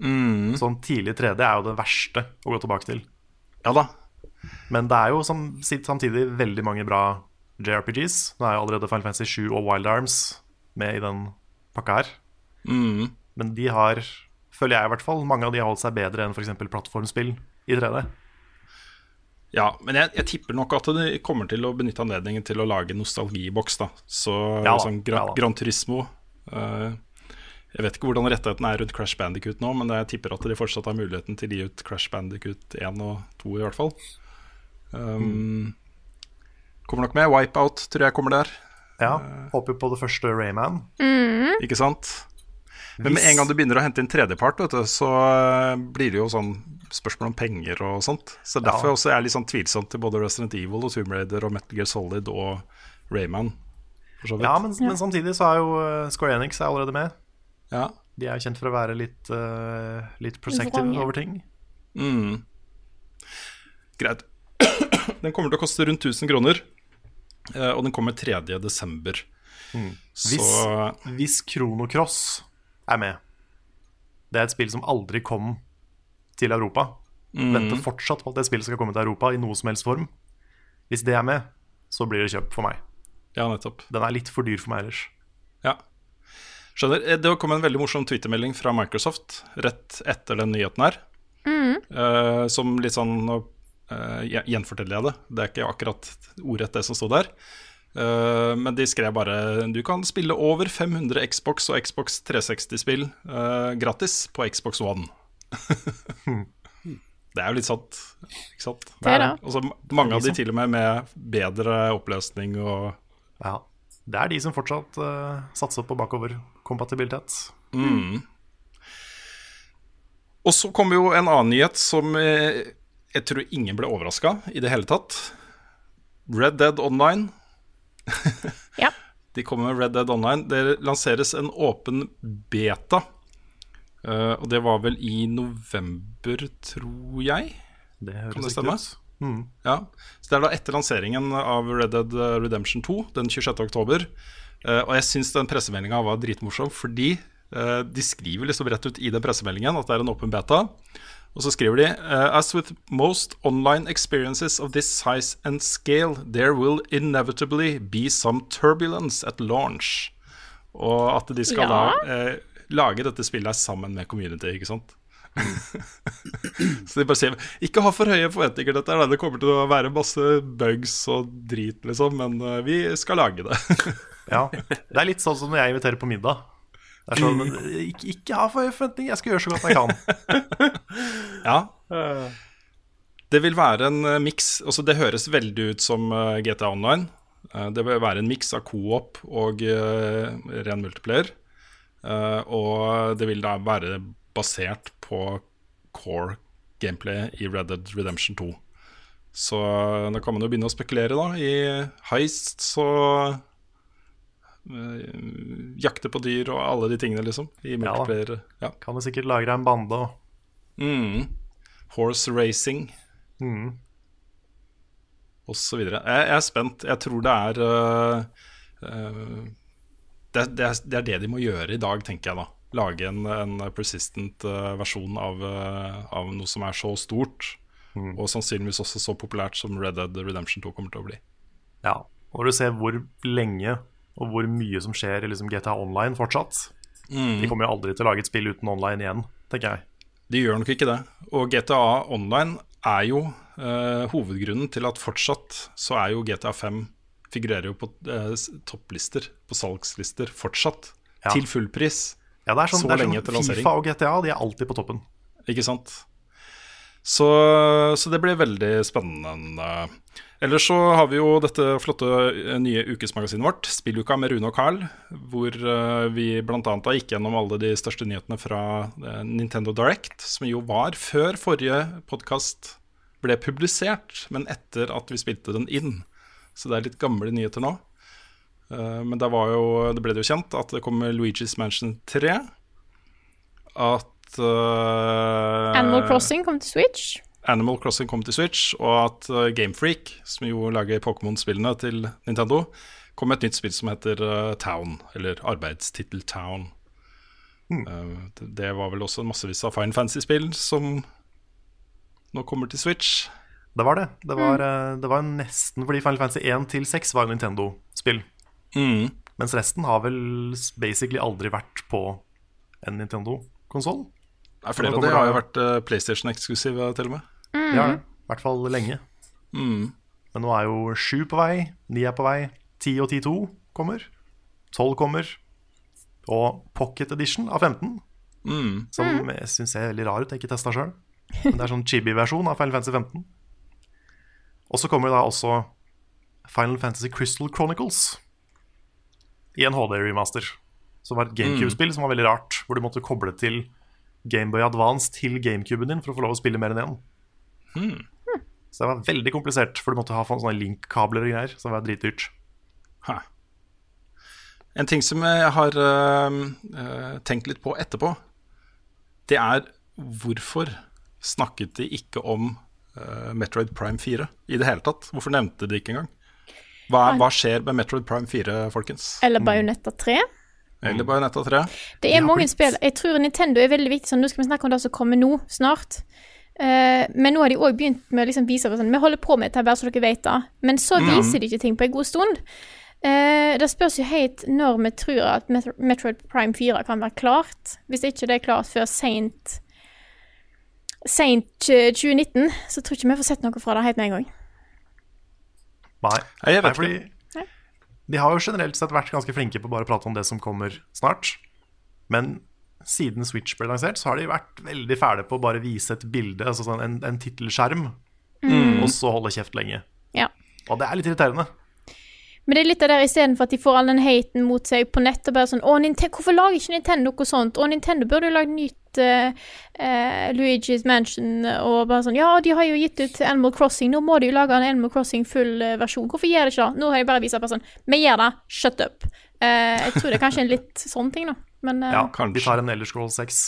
Sånn tidlig 3D er jo det verste å gå tilbake til. Ja da. Men det er jo som, samtidig veldig mange bra JRPGs. Nå er jo allerede Final Fantasy 7 og Wild Arms med i den pakka her. Mm. Men de har, føler jeg i hvert fall, mange av de har holdt seg bedre enn f.eks. plattformspill i 3D. Ja, men jeg, jeg tipper nok at de kommer til å benytte anledningen til å lage nostalgiboks. da Så Ja sånn Gra ja. Gran Turismo uh, Jeg vet ikke hvordan rettigheten er rundt Crash Bandicut nå, men jeg tipper at de fortsatt har muligheten til å gi ut Crash Bandicut 1 og 2, i hvert fall. Um, Kommer nok med. Wipeout tror jeg kommer der. Ja, Håper på det første Rayman. Ikke sant? Men med en gang du begynner å hente inn tredjepart, vet du, så eh, blir det jo sånn spørsmål om penger og sånt. Så derfor Ja. også er jeg litt sånn tvilsomt til både Resident Evil og Tomb Raider og Metal Gear Solid og Rayman. For så vidt. Ja, men, men samtidig så er jo eh, Square Enix er allerede med. Ja. De er jo kjent for å være litt, uh, litt protective over ting. Mm. Greit. Den kommer til å koste rundt 1000 kroner, eh, og den kommer 3. desember. Hvis, Så hvis Krono Cross er med Det er et spill som aldri kom til Europa. Venter fortsatt på at det spillet skal komme til Europa i noe som helst form. Hvis det er med, så blir det kjøpt for meg. Ja, nettopp. Den er litt for dyr for meg ellers. Ja. Skjønner. Eh, Det kom en veldig morsom twittermelding fra Microsoft rett etter den nyheten her. Eh, som litt sånn uh, gjenforteller jeg det. Det er ikke akkurat ordrett det som sto der. Uh, men de skrev bare Du kan spille over 500 Xbox og Xbox 360-spill uh, gratis på Xbox One. det er jo litt sant, ikke sant? Det er det. Mange av de til og med med bedre oppløsning og Ja. Det er de som fortsatt uh, satser på bakoverkompatibilitet. Og så kommer jo en annen nyhet som eh, jeg tror ingen ble overraska i det hele tatt. Red Dead Online. Ja. De kommer med Red Dead Online. Det lanseres en åpen beta. Uh, og det var vel i november, tror jeg. Det Kan det stemme? ut. Ja, så Det er da etter lanseringen av Red Dead Redemption 2 den 26. oktober. Eh, og jeg syns den pressemeldinga var dritmorsom, fordi uh, de skriver liksom rett ut i den pressemeldingen at det er en åpen beta. Og så skriver de eh, As with most online experiences of this size and scale, there will inevitably be some turbulence at launch. Og at de skal Ja. da eh, lage dette spillet sammen med community, ikke sant? Så de bare sier ikke ha for høye forventninger dette. her. Det kommer til å være masse bugs og drit, liksom, men eh, vi skal lage det. Ja. Det er litt sånn som når jeg inviterer på middag. Det er sånn, ikke, ikke ha for høye forventninger, jeg skal gjøre så godt jeg kan. ja. Det vil være en eh, miks altså Det høres veldig ut som eh, GTA Online. Eh, det vil være en miks av co-op og ren multiplayer. Og det vil da være basert på core gameplay i Red Dead Redemption 2. Så da kan man jo begynne å spekulere da i heists og eh, jakte på dyr og alle de tingene, liksom. I multiplayer. Ja. Kan du sikkert lage deg en bande og Mm. Horse racing mm. og så videre. Jeg, jeg er spent. Jeg tror det er uh, det, det, er, det er det de må gjøre i dag, tenker jeg da. Lage en, en persistent uh, versjon av, uh, av noe som er så stort, og sannsynligvis også så populært som Red Dead Redemption 2 kommer til å bli. Ja. Og du ser hvor lenge og hvor mye som skjer i liksom GTA Online fortsatt De kommer jo aldri til å lage et spill uten online igjen, tenker jeg. De gjør nok ikke det. Og GTA Online er jo eh, hovedgrunnen til at fortsatt så er jo GTA 5 figurerer jo på eh, topplister, på salgslister, fortsatt. Ja. Til full pris. Ja, det er sånn, Så det er lenge etter sånn lansering. Fifa og GTA de er alltid på toppen. Ikke sant? Så, så det blir veldig spennende. Ellers så har vi jo dette flotte eh, nye ukesmagasinet vårt, Spilluka med Rune og Carl, hvor eh, vi bl.a. gikk gjennom alle de største nyhetene fra eh, Nintendo Direct, som jo var før forrige podkast ble publisert, men etter at vi spilte den inn. Så det er litt gamle nyheter nå. Men det, jo, det ble det jo kjent at det kommer Luigi's Mansion 3. At uh, Animal Crossing kom til Switch. Animal Crossing kom til Switch, og at uh, Gamefreak, som jo lager Pokémon-spillene til Nintendo, kom med et nytt spill som heter uh, Town, eller arbeidstittel Town. Mm. det, var vel også massevis av Fine Fancy-spill som nå kommer til Switch. Det var det. Det var, mm. det var nesten fordi Final Fantasy 1 til 6 var Nintendo-spill. Mm. Mens resten har vel basically aldri vært på en Nintendo-konsoll. Flere av de har jo vært eh, PlayStation-eksklusive, til og med. De har det. I hvert fall lenge. Mm. Men nå er jo 7 på vei, 9 er på vei, 10 og 10.2 kommer. 12 kommer. Og Pocket Edition av 15, Mm. som jeg syns ser veldig rar ut. Jeg har ikke testa sjøl. Men det er sånn chibi-versjon av Final Fantasy 15. Og så kommer da også Final Fantasy Crystal Chronicles i en HD-remaster. Som var et GameCube-spill som var veldig rart. Hvor du måtte koble til Gameboy Advance til GameCuben din for å få lov å spille mer enn én. Hmm. Så det var veldig komplisert, for du måtte ha sånne link-kabler og greier. Så det var dritdyrt. Huh. En ting som jeg har uh, uh, tenkt litt på etterpå, det er hvorfor snakket de ikke om uh, Metroid Prime 4 i det hele tatt? Hvorfor nevnte de det ikke engang? Hva, hva skjer med Metroid Prime 4, folkens? Eller Bajonetta 3. Eller Bajonetta 3? Det er mange spill. Jeg tror Nintendo er veldig viktig. Sånn, nå skal vi snakke om det som kommer nå, snart. Eh, men nå har de òg begynt med å liksom vise sånn, Vi holder på med dette, bare så dere vet det. Men så viser de ikke ting på en god stund. Eh, det spørs jo helt når vi tror at Metroid Prime 4 kan være klart. Hvis ikke det er klart før seint Seint eh, 2019, så tror ikke vi får sett noe fra det helt med en gang. Nei. Nei, jeg vet Nei, fordi De har jo generelt sett vært ganske flinke på bare å prate om det som kommer snart. Men siden Switch ble lansert, så har de vært veldig fæle på å bare vise et bilde, altså sånn en, en tittelskjerm, og så holde kjeft lenge. Ja. Og det er litt irriterende. Men det er litt av det istedenfor at de får all den haten mot seg på nett og bare sånn Å, Nintendo, hvorfor lager ikke Nintendo noe sånt? Å, Nintendo burde jo lagd nytt uh, uh, Luigi's Mansion og bare sånn Ja, de har jo gitt ut Animal Crossing, nå må de jo lage en Animal Crossing full uh, versjon. Hvorfor gjør de ikke det? Nå har jeg bare vist bare sånn Vi gjør det, shut up. Jeg tror det er kanskje en litt sånn ting, da. Men uh, Ja, kanskje. De tar en Elder Scroll 6.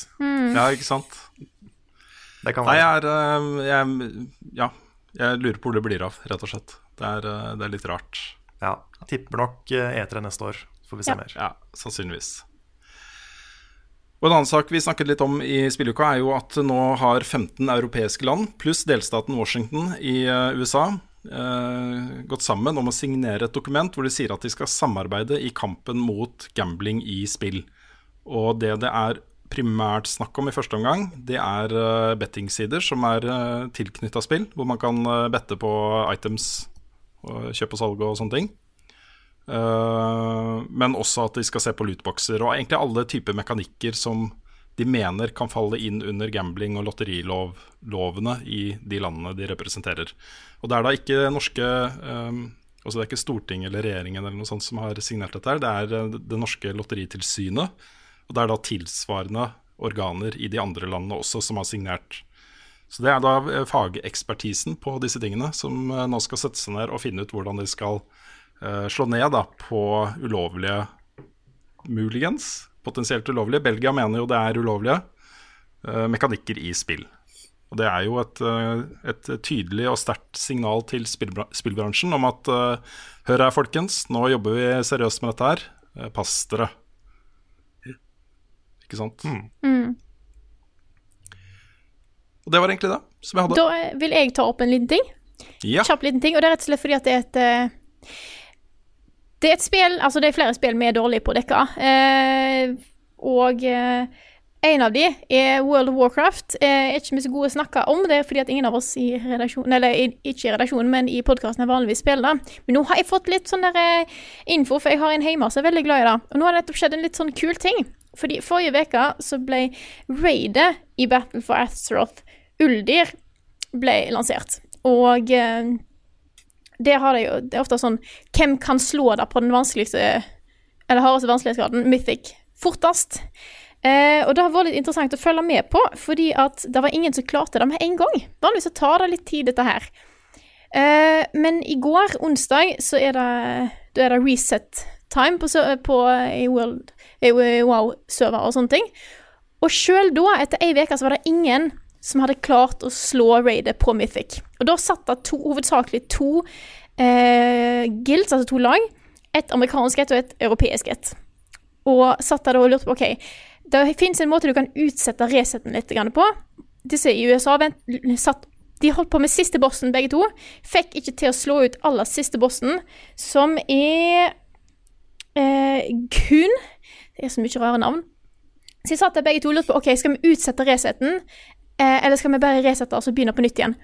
Ja, ikke sant? Det kan Nei, være. jeg er eh, jeg, Ja, jeg lurer på hvor det blir av, rett og slett. Det er, eh, det er litt rart. Ja, jeg tipper nok eh, E3 neste år. Så får vi se Ja. mer. Ja, sannsynligvis. Og En annen sak vi snakket litt om i spilluka, er jo at nå har 15 europeiske land pluss delstaten Washington i USA eh, gått sammen om å signere et dokument hvor de sier at de skal samarbeide i kampen mot gambling i spill. Og det det er primært snakk om i første omgang, det er uh, bettingsider som er uh, tilknytta spill, hvor man kan eh, bette på items, og kjøp og salg og sånne ting. Eh, men også at de skal se på lootboxer og egentlig alle typer mekanikker som de mener kan falle inn under gambling- og lotterilovene i de landene de representerer. Og det er da ikke norske eh, Altså det er ikke Stortinget eller regjeringen eller noe sånt som har signert dette, her, det er eh, det norske lotteritilsynet. Og det er da tilsvarende organer i de andre landene også som har signert. Så det er da eh, fagekspertisen på disse tingene som eh, nå skal sette seg ned og finne ut hvordan de skal uh, slå ned da, på ulovlige muligens, potensielt ulovlige. Belgia mener jo det er ulovlige uh, mekanikker i spill. Og det er jo et, et tydelig og sterkt signal til spillbra spillbransjen om at hør her, folkens, nå jobber vi seriøst med dette her. Pass dere. Ikke sant? mm. Og det var egentlig det som jeg hadde. Da eh, vil jeg ta opp en liten ting. Ja. Kjapp liten ting, og det er rett og slett fordi at det er et eh, Det er et spill Altså, det er flere spill vi er dårlige på å dekke. Eh, og eh, en av de er World of Warcraft. Eh, er ikke vi så gode å snakke om det, er fordi at ingen av oss i redaksjonen Eller i, ikke i redaksjonen, men i podkasten vanligvis spiller det. Men nå har jeg fått litt sånn der eh, info, for jeg har en hjemme som er veldig glad i det. Og nå har det nettopp skjedd en litt sånn kul ting. Fordi forrige uke så ble raidet i Battle for Azeroth, Uldir, ble lansert. Og eh, det, det jo Det er ofte sånn Hvem kan slå deg på den vanskeligste Eller hardeste vanskelighetsgraden, Mythic, fortest? Eh, og det har vært litt interessant å følge med på, fordi at det var ingen som klarte det med en gang. Vanligvis tar det litt tid, dette her. Eh, men i går, onsdag, så er det, det reset time på, sø- på i World, Wow-server og sånne ting. Og sjøl da, etter ei uke, så var det ingen som hadde klart å slå raidet på Mythic. Og da satt det to, hovedsakelig to eh, guilds, altså to lag. Et amerikansk et og et europeisk et. Og satt der og lurte på OK, det fins en måte du kan utsette resetten litt på. Disse i USA vent, satt De holdt på med siste bossen, begge to. Fikk ikke til å slå ut aller siste bossen, som er eh, kun Det er så mye rare navn. Så jeg satt der begge to og lurte på ok, skal vi utsette reseten, eh, eller skal vi bare resette og så begynne på nytt igjen.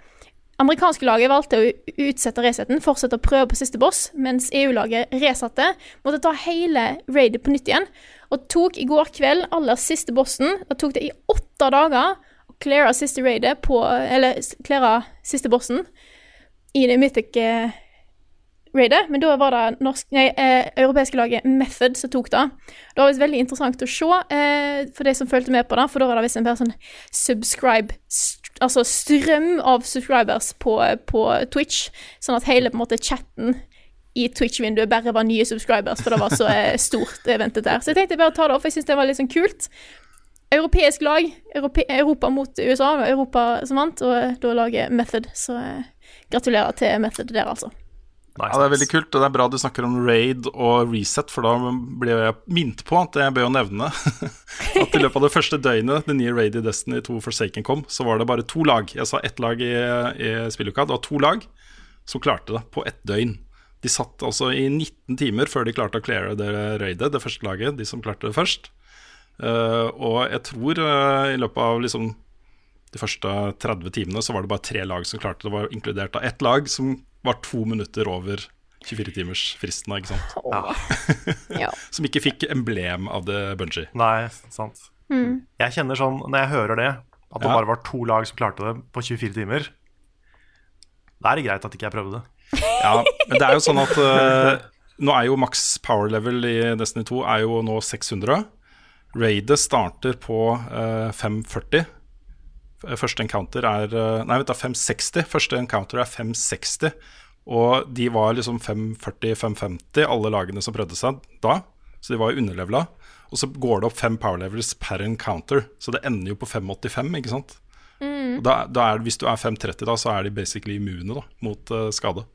Amerikanske laget valgte å utsette reseten, fortsette å prøve på siste boss, mens EU-laget resatte, måtte ta hele raidet på nytt igjen, og tok i går kveld aller siste bossen. Det tok det i åtte dager å cleare siste raidet på Eller cleare siste bossen i det mythic raidet, men da var det norsk, nei, eh, europeiske laget Method som tok det. Det var veldig interessant å se eh, for de som fulgte med på det, for da var det visst en sånn subscribe st Altså strøm av subscribers på, på Twitch, sånn at hele på en måte chatten i Twitch-vinduet bare var nye subscribers, for det var så eh, stort eventet der. Så jeg tenkte bare å ta det opp, for jeg syns det var litt sånn kult. Europeisk lag, Europe, Europa mot USA, Europa som vant, og da laget Method. Så eh, gratulerer til Method der, altså. Ja, Det er veldig kult, og det er bra du snakker om raid og reset, for da ble jeg minnet på at jeg bør jo nevne at i løpet av det første døgnet det nye Raid i Destiny 2 Forsaken kom, så var det bare to lag. Jeg sa ett lag i, i spilluka. Det var to lag som klarte det på ett døgn. De satt altså i 19 timer før de klarte å cleare det raidet, det første laget, de som klarte det først. Uh, og jeg tror uh, i løpet av liksom de første 30 timene så var det bare tre lag som klarte det. Det var inkludert av ett lag som var to minutter over 24-timersfristen. ikke sant? Ja. som ikke fikk emblem av det bungee. Nei, sant. Mm. Jeg kjenner sånn, når jeg hører det, at det Ja. bare var to lag som klarte det på 24 timer, da er det greit at ikke jeg prøvde det. Ja, men det er jo sånn at uh, nå er jo maks power level i Destiny 2 er jo nå 600. Raidet starter på uh, 540. Første encounter er eh, Nei, vent da, 560. Første encounter er 560. Og de var liksom 540-550, alle lagene som prøvde seg da. Så de var underlevela. Og så går det opp fem power levels per encounter, så det ender jo på 585, ikke sant. Og da, da er, hvis du er 530, da, så er de basically immune da, mot uh, skade.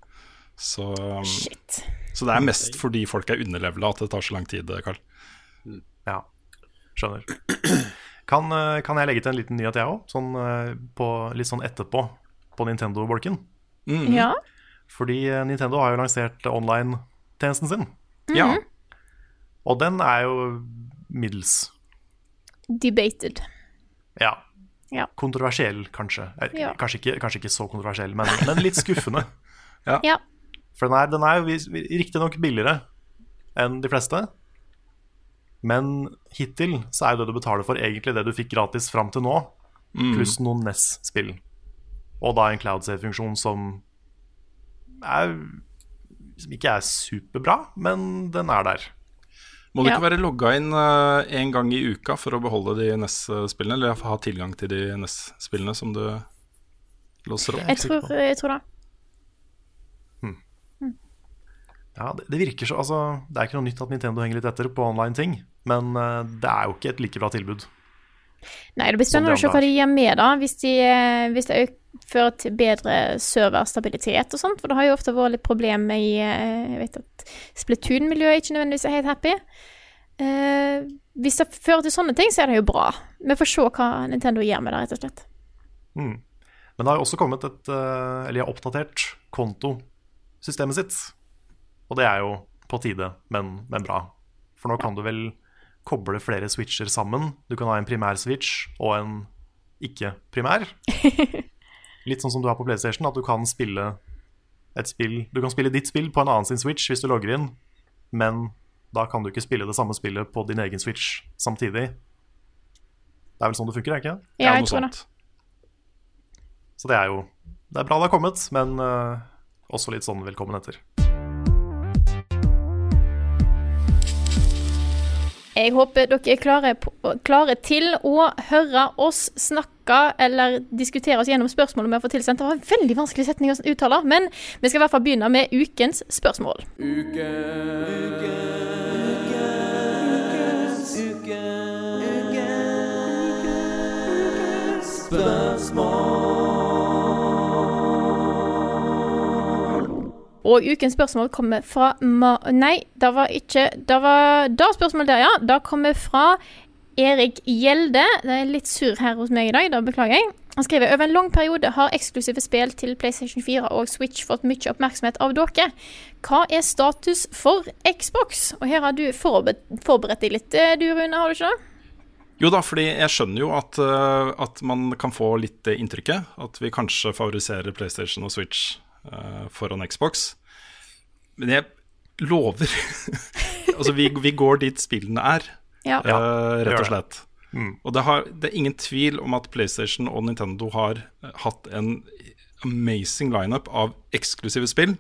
Så, um, Shit. så det er mest fordi folk er underlevela at det tar så lang tid, Karl. Ja, skjønner. Kan, eh, kan jeg legge til en liten nyhet, jeg òg? Sånn, eh, litt sånn etterpå på Nintendo-bolken. Ja. Fordi eh, Nintendo har jo lansert online-tjenesten sin. Ja. Og den er jo middels. Debated. Ja. Ja. Kontroversiell, kanskje. Ja. Kanskje, ikke, kanskje ikke så kontroversiell, men, men litt skuffende. Ja. For den er, den er jo riktignok billigere enn de fleste. Men hittil så er jo det du betaler for, egentlig det du fikk gratis fram til nå, pluss noen NES-spill. Og da en cloud save-funksjon som er Som ikke er superbra, men den er der. Må du Ja. ikke være logga inn uh, en gang i uka for å beholde de NES-spillene, eller ha tilgang til de NES-spillene som du låser opp? Jeg tror, jeg tror det. Ja, det, det virker så Altså, det er ikke noe nytt at Nintendo henger litt etter på online-ting, men eh, det er jo ikke et like bra tilbud. Nei, det blir spennende å se hva de gjør med da. hvis, de, eh, hvis det fører til bedre serverstabilitet og sånt. For det har jo ofte vært litt problemer i eh, Jeg vet at Splatoon-miljøet ikke nødvendigvis er helt happy. Eh, hvis det fører til sånne ting, så er det jo bra. Vi får se hva Nintendo gjør med det, rett og slett. Mm. Men det har jo også kommet et Eller de har oppdatert kontosystemet sitt. Og det er jo på tide, men, men bra. For nå kan du vel koble flere switcher sammen. Du kan ha en primær switch og en ikke-primær. Litt sånn som du har på PlayStation, at du kan spille et spill Du kan spille ditt spill på en annen sin switch hvis du logger inn, men da kan du ikke spille det samme spillet på din egen switch samtidig. Det er vel sånn det funker, er det ikke? Ja, jeg tror det. Så det er jo Det er bra det har kommet, men uh, også litt sånn velkommen etter. Jeg håper dere er klare, klare til å høre oss snakke eller diskutere oss gjennom spørsmålene vi har fått tilsendt. Det var en veldig vanskelig setning å uttale, men vi skal i hvert fall begynne med ukens spørsmål. Og ukens spørsmål kommer fra Ma... Nei, det var ikke Det var det spørsmålet der, ja. Det kommer fra Erik Gjelde. Det er litt sur her hos meg i dag, da beklager jeg. Han skriver over en lang periode har eksklusive spill til PlayStation 4 og Switch fått mye oppmerksomhet av dere. Hva er status for Xbox? Og her har du forberedt, deg litt, eh, du Rune, har du ikke det? Jo da, fordi jeg skjønner jo at, eh, at man kan få litt det inntrykket. At vi kanskje favoriserer PlayStation og Switch eh, foran Xbox. Men jeg lover Altså, vi, vi går dit spillene er, Ja. eh, rett og det. Mm. Og det, har, det er ingen tvil om at PlayStation og Nintendo har eh, hatt en amazing lineup av eksklusive spill.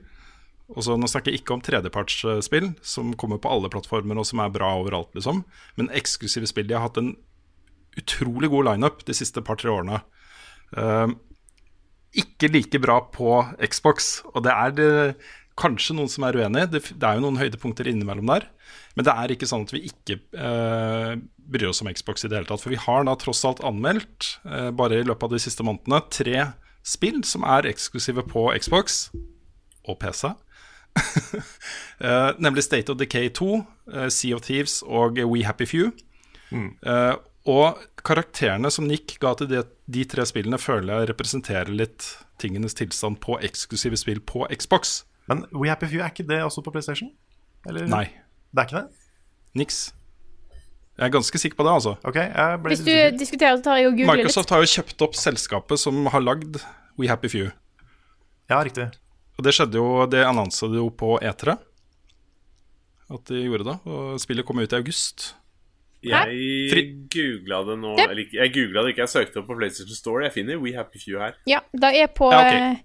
Og så Nå snakker jeg ikke om tredjepartsspill, som kommer på alle plattformer og som er bra overalt, liksom. Men eksklusive spill. De har hatt en utrolig god lineup de siste par-tre årene. Eh, ikke like bra på Xbox, og det er det, kanskje noen som er uenig. Det, det er jo noen høydepunkter innimellom der. Men det er ikke sånn at vi ikke eh, bryr oss om Xbox i det hele tatt. For vi har da tross alt anmeldt, eh, bare i løpet av de siste månedene, tre spill som er eksklusive på Xbox og PC. Eh, nemlig State of Decay 2, eh, Sea of Thieves og We Happy Few. Eh, og karakterene som Nick ga til de, de tre spillene, føler jeg representerer litt tingenes tilstand på eksklusive spill på Xbox. Men We Happy Few, er ikke det også på PlayStation? Eller? Nei, Det er ikke det? niks. Jeg er ganske sikker på det, altså. Okay, jeg ble Hvis du sikker. diskuterer, så tar jeg og googler litt. Microsoft har jo kjøpt opp selskapet som har lagd We Happy Few. Ja, riktig. Og det skjedde jo, det annonsa de jo på E3. At de gjorde det. Og spillet kom ut i august. Jeg googla det nå Yep. Eller jeg googla det ikke, jeg søkte opp på PlayStation Store. Jeg finner We Happy Few her. Ja, det er på, Ja, ok. eh,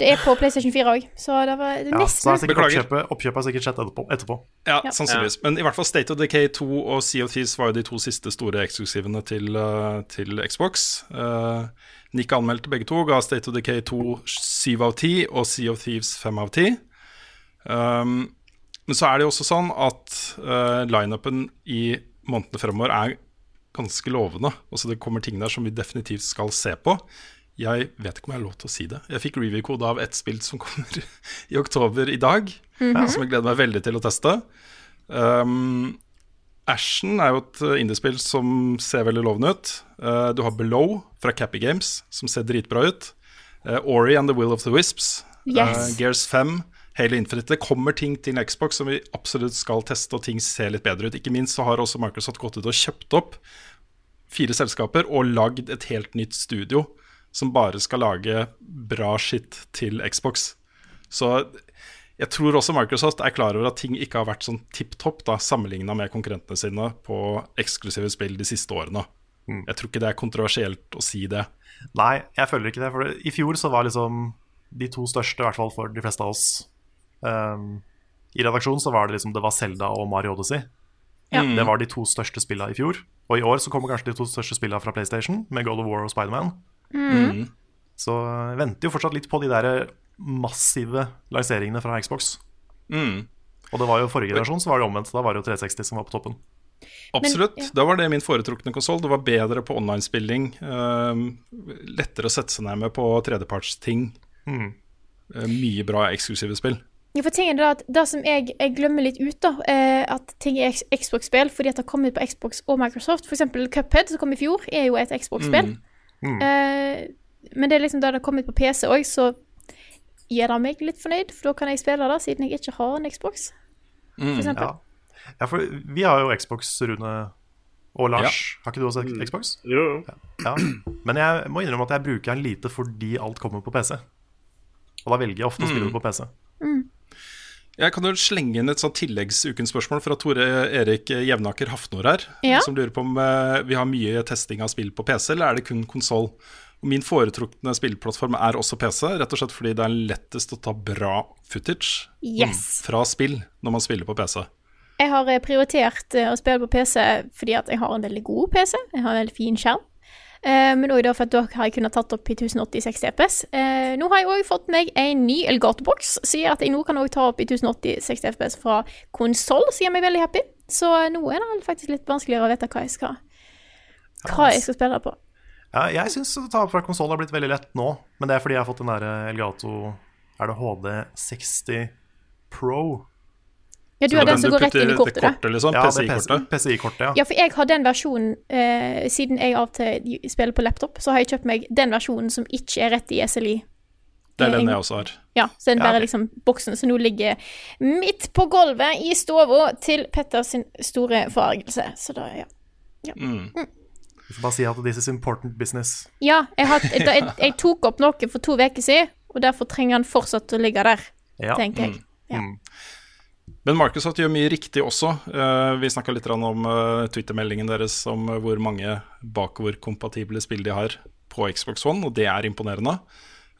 det er på PlayStation 4 òg, så det var det er Ja, så nesten er det sikkert Beklager. oppkjøpet, oppkjøpet har sikkert skjedd etterpå. etterpå. Ja, Ja. sannsynligvis. Men i hvert fall State of Decay 2 og Sea of Thieves var jo de to siste store eksklusivene til, eh, til Xbox. Uh, Nick anmeldte begge to, ga State of Decay 2 7 av 10 og Sea of Thieves 5 av 10. Um, men så er det jo også sånn at uh, lineupen i månedene fremover er ganske lovende. Altså Det kommer ting der som vi definitivt skal se på. Jeg vet ikke om jeg har lov til å si det. Jeg fikk review-kode av ett spill som kommer i oktober i dag. Som jeg gleder meg veldig til å teste. Um, Ashen er jo et uh, indiespill som ser veldig lovende ut. Uh, du har Below fra Cappy Games, som ser dritbra ut. Uh, Ori and the Will of the Wisps. Yes. Uh, Gears 5. Halo Infinite. Det kommer ting til Xbox som vi absolutt skal teste, og ting ser litt bedre ut. Ikke minst så har også Microsoft gått ut og kjøpt opp fire selskaper og lagd et helt nytt studio som bare skal lage bra skitt til Xbox. Så jeg tror også Microsoft er klar over at ting ikke har vært sånn tipp topp sammenligna med konkurrentene sine på eksklusive spill de siste årene. Jeg tror ikke det er kontroversielt å si det. Nei, jeg føler ikke det. For i fjor så var liksom de to største, i hvert fall for de fleste av oss ehm, I redaksjonen så var det liksom Det var Zelda og Mario Odyssey. Ja. Det var de to største spillene i fjor. Og i år så kommer kanskje de to største spillene fra PlayStation, med God of War og Spiderman. Så jeg venter jo fortsatt litt på de der massive lanseringene fra Xbox. Mm. Og det var jo forrige generasjon så var det omvendt. Da var det jo 360 som var på toppen. Absolutt. ja. Da var det min foretrukne konsoll. Det var bedre på online-spilling. Uh, lettere å sette seg ned med på tredjepartsting. Mm. Uh, mye bra eksklusive spill. Ja, for tingen er at det som jeg, jeg glemmer litt ut, da, eh, at ting er Xbox-spill fordi at det har kommet på Xbox og Microsoft. Eksempel Cuphead, som kom i fjor, er jo et Xbox-spill. Mm. Eh, men det er liksom da det har kommet på PC òg, så gjør det meg litt fornøyd, for da kan jeg spille det, siden jeg ikke har en Xbox. For eksempel. Ja. ja, for vi har jo Xbox, Rune og Lars. Har ikke du også Xbox? Jo, Ja. Men jeg må innrømme at jeg bruker den lite fordi alt kommer på PC. Og da velger jeg ofte å spille det på PC. Jeg kan jo slenge inn et sånt tilleggsukens spørsmål fra Tore Erik Jevnaker Hafnor her. Ja. Som lurer på om eh, vi har mye testing av spill på PC, eller er det kun konsoll? Min foretrukne spillplattform er også PC, rett og slett fordi det er lettest å ta bra footage Yes. fra spill når man spiller på PC. Jeg har eh, prioritert eh, å spille på PC fordi at jeg har en veldig god PC. Jeg har en veldig fin skjerm. Eh, men òg for at da har jeg kunnet tatt opp i 1080 60 FPS. Eh, nå har jeg òg fått meg en ny Elgato-boks, som gjør at jeg nå kan ta opp i 1080 60 FPS fra konsoll, som gjør meg veldig happy. Så eh, nå er det faktisk litt vanskeligere å vite hva jeg skal, hva jeg skal spille på. Ja, jeg syns å ta opp fra konsoll har blitt veldig lett nå, men det er fordi jeg har fått den der Elgato Er det HD60 Pro? Ja, du har den som går rett inn i det kortet, du. kortet liksom, Ja, PCI-kortet. PCI-kortet, ja. Ja, for jeg har den versjonen eh, Siden jeg av og til spiller på laptop, så har jeg kjøpt meg den versjonen som ikke er rett i SLI. Det er den Eh, jeg også har. Ja, så den bærer liksom boksen som nå ligger midt på gulvet i stua til Petters store forargelse. Så da, ja. Vi får bare si at this is important business. Ja, jeg, har, jeg, jeg, jeg tok opp noe for to uker siden, og derfor trenger han fortsatt å ligge der, Ja. tenker jeg. Ja. Men Microsoft gjør mye riktig også. Eh, vi snakka litt om eh, Twitter-meldingen deres om eh, hvor mange bakoverkompatible spill de har på Xbox One, og det er imponerende.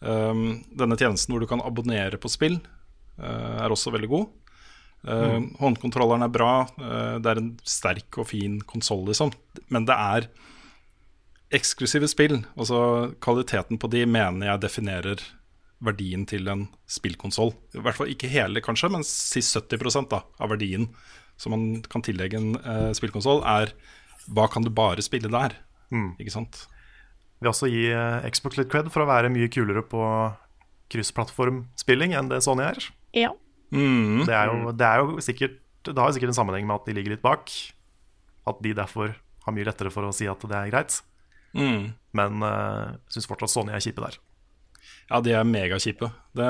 Denne tjenesten hvor du kan abonnere på spill, er også veldig god. Mm. Håndkontrolleren er bra, det er en sterk og fin konsoll, liksom. Men det er eksklusive spill. Altså Kvaliteten på de mener jeg definerer verdien til en spillkonsoll. I hvert fall ikke hele, kanskje, men si 70 da, av verdien som man kan tillegge en uh, spillkonsoll, er hva kan du bare spille der? Ikke sant? Vil også gi eh, Xbox litt cred for å være mye kulere på kryssplattformspilling enn det Sony er. Ja. Mm. Det er jo, det er jo sikkert Det har jo sikkert en sammenheng med at de ligger litt bak. At de derfor har mye lettere for å si at det er greit. Mm. Men uh, syns fortsatt Sony er kjipe der. Ja, de er megakjipe. Det,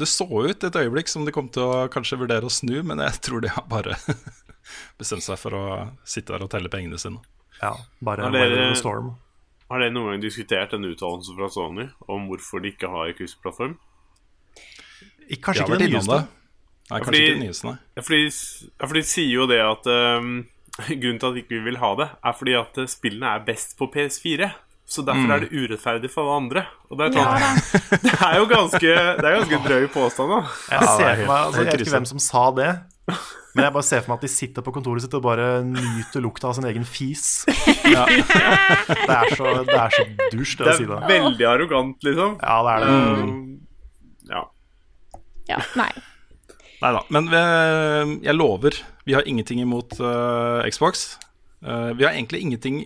det så ut et øyeblikk som de kom til å kanskje vurdere å snu, men jeg tror de har bare bestemt seg for å sitte der og telle pengene sine. Ja, bare dere- the storm. Har dere noen gang diskutert en uttalelse fra Sony om hvorfor de ikke har kryssplattform? Kanskje ikke den nyeste. Nei, kanskje Fordi- ikke den nyeste, nei. Ja, fordi, for de sier jo det at um, Grunnen til at vi ikke vil ha det, er fordi at eh, spillene er best på PS4. Så derfor er det urettferdig for alle andre. Og det er, sånn, det er jo ganske Det er ganske drøy påstand, da. Jeg, det er ser helt- for meg, altså, jeg vet ikke hvem som sa det, men jeg bare ser for meg at de sitter på kontoret sitt og bare nyter lukta av sin egen fis. Det er så, det er så dusj, det Det å si er det. veldig arrogant, liksom. Ja, det er det. Mm. ja. ja. Nei. Nei da. Men vi, jeg lover, vi har ingenting imot uh, Xbox. Uh, vi har egentlig ingenting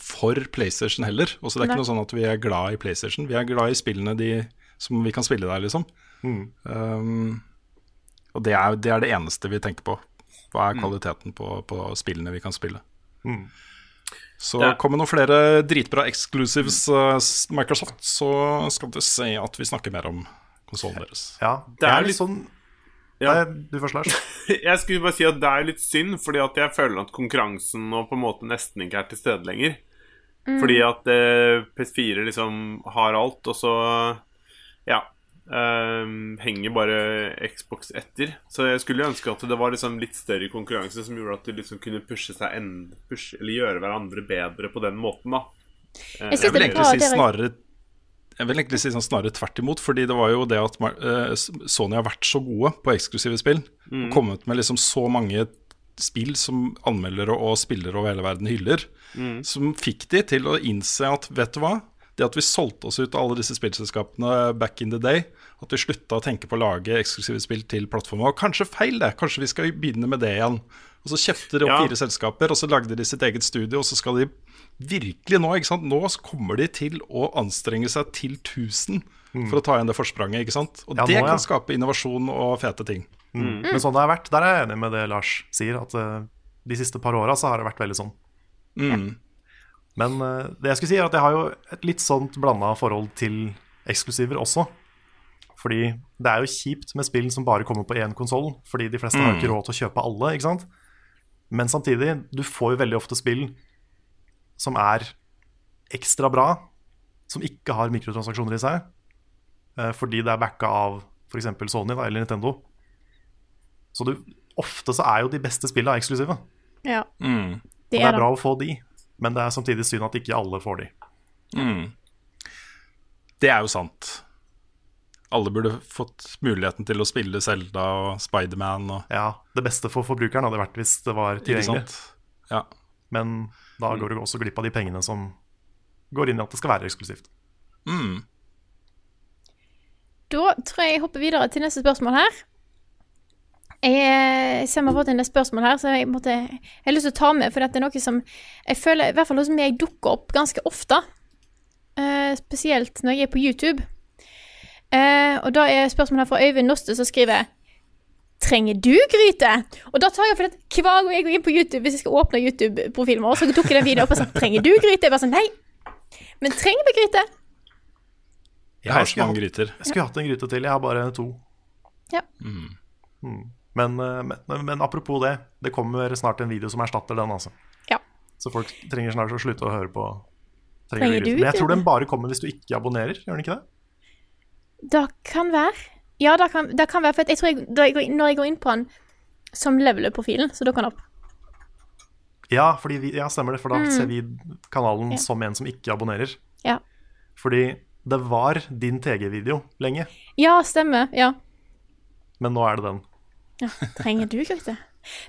for PlayStation heller. Også det er Nei. ikke noe sånn at vi er glad i PlayStation. Vi er glad i spillene de, som vi kan spille der, liksom. Um, og det er, det er det eneste vi tenker på. Hva er kvaliteten på, på spillene vi kan spille? Så Det- kommer noen flere dritbra exclusives uh, Microsoft, så skal du se at vi snakker mer om konsollen deres. Ja, Det er litt- sånn Ja. Nei, Du først, Lars. Jeg skulle bare si at det er litt synd, fordi at jeg føler at konkurransen nå på en måte nesten ikke er til stede lenger. Fordi at eh, PS4 liksom har alt, og så ja. eh, henger bare Xbox etter. Så jeg skulle ønske at det var liksom litt større konkurranse som gjorde at de liksom kunne pushe seg en, push, eller gjøre hverandre bedre på den måten, da. Eh, Jeg Jeg vil egentlig si snarere jeg vil egentlig si sånn snarere tvert imot, fordi det var jo det at eh, Sony har vært så gode på eksklusive spill. Og kommet med liksom så mange spill som anmeldere og spillere over hele verden hyller. Som fikk de til å innse at vet du hva, det at vi solgte oss ut av alle disse spillselskapene back in the day, at vi slutta å tenke på å lage eksklusive spill til plattformer, og kanskje feil det, kanskje vi skal begynne med det igjen. Og så kjøpte de opp Ja. fire selskaper, og så lagde de sitt eget studio, og så skal de virkelig nå, ikke sant? Nå kommer de til å anstrenge seg til 1000 for å ta igjen det forspranget, ikke sant? Og Ja, det nå, ja. kan skape innovasjon og fete ting. Men sånn det har vært, der er jeg enig med det Lars sier. At uh, de siste par åra så har det vært veldig sånn. Mm. Men uh, det jeg skulle si er at jeg har jo et litt sånt blanda forhold til eksklusiver også. Fordi det er jo kjipt med spill som bare kommer på én konsoll, fordi de fleste har ikke råd til å kjøpe alle, ikke sant. Men samtidig, du får jo veldig ofte spill som er ekstra bra, som ikke har mikrotransaksjoner i seg, eh, fordi det er backa av f.eks. Sony da, eller Nintendo. Så du, ofte så er jo de beste spillene eksklusive. Ja. Mm. Det Og det er bra da. å få de, men det er samtidig synd at ikke alle får de. Mm. Det er jo sant. Alle burde fått muligheten til å spille Zelda og Spiderman og Ja, Det beste for forbrukeren hadde vært hvis det var tilgjengelig. sant? Ja. Men da går du også glipp av de pengene som går inn i at det skal være eksklusivt. Mm. Da tror jeg jeg hopper videre til neste spørsmål her. Jeg ser vi har fått inn et spørsmål her, så jeg, måtte, jeg har lyst til å ta med, for det er noe som jeg føler, i hvert fall hos meg, dukker opp ganske ofte. Uh, spesielt når jeg er på YouTube. Uh, og da er spørsmålet her fra Øyvind Noste, som skriver Trenger du gryte? Og da tar jeg for at hver gang jeg går inn på YouTube, hvis jeg skal åpne YouTube-profilen vår, så jeg den videoen opp og sa Trenger du gryte? Jeg bare sånn Nei. Men trenger vi gryte? Jeg har så mange gryter. Jeg skulle hatt en gryte til, jeg har bare to. Ja. Mm. Men, eh, men, men apropos det, det kommer snart en video som erstatter den, altså. Ja. Så folk trenger snart å slutte å høre på Trenger gryte. du Men jeg tror den bare kommer hvis du ikke abonnerer, gjør den ikke det? Det kan være. Ja, det kan, det kan være. For jeg tror jeg, jeg går, når jeg går inn på den som leveler-profilen, så dukker den opp. Ja, vi, ja, stemmer det, for da Mm. ser vi kanalen Ja. som en som ikke abonnerer. Ja. Fordi det var din TG-video lenge, Ja, stemmer. Ja. men nå er det den. ja. Trenger du ikke det?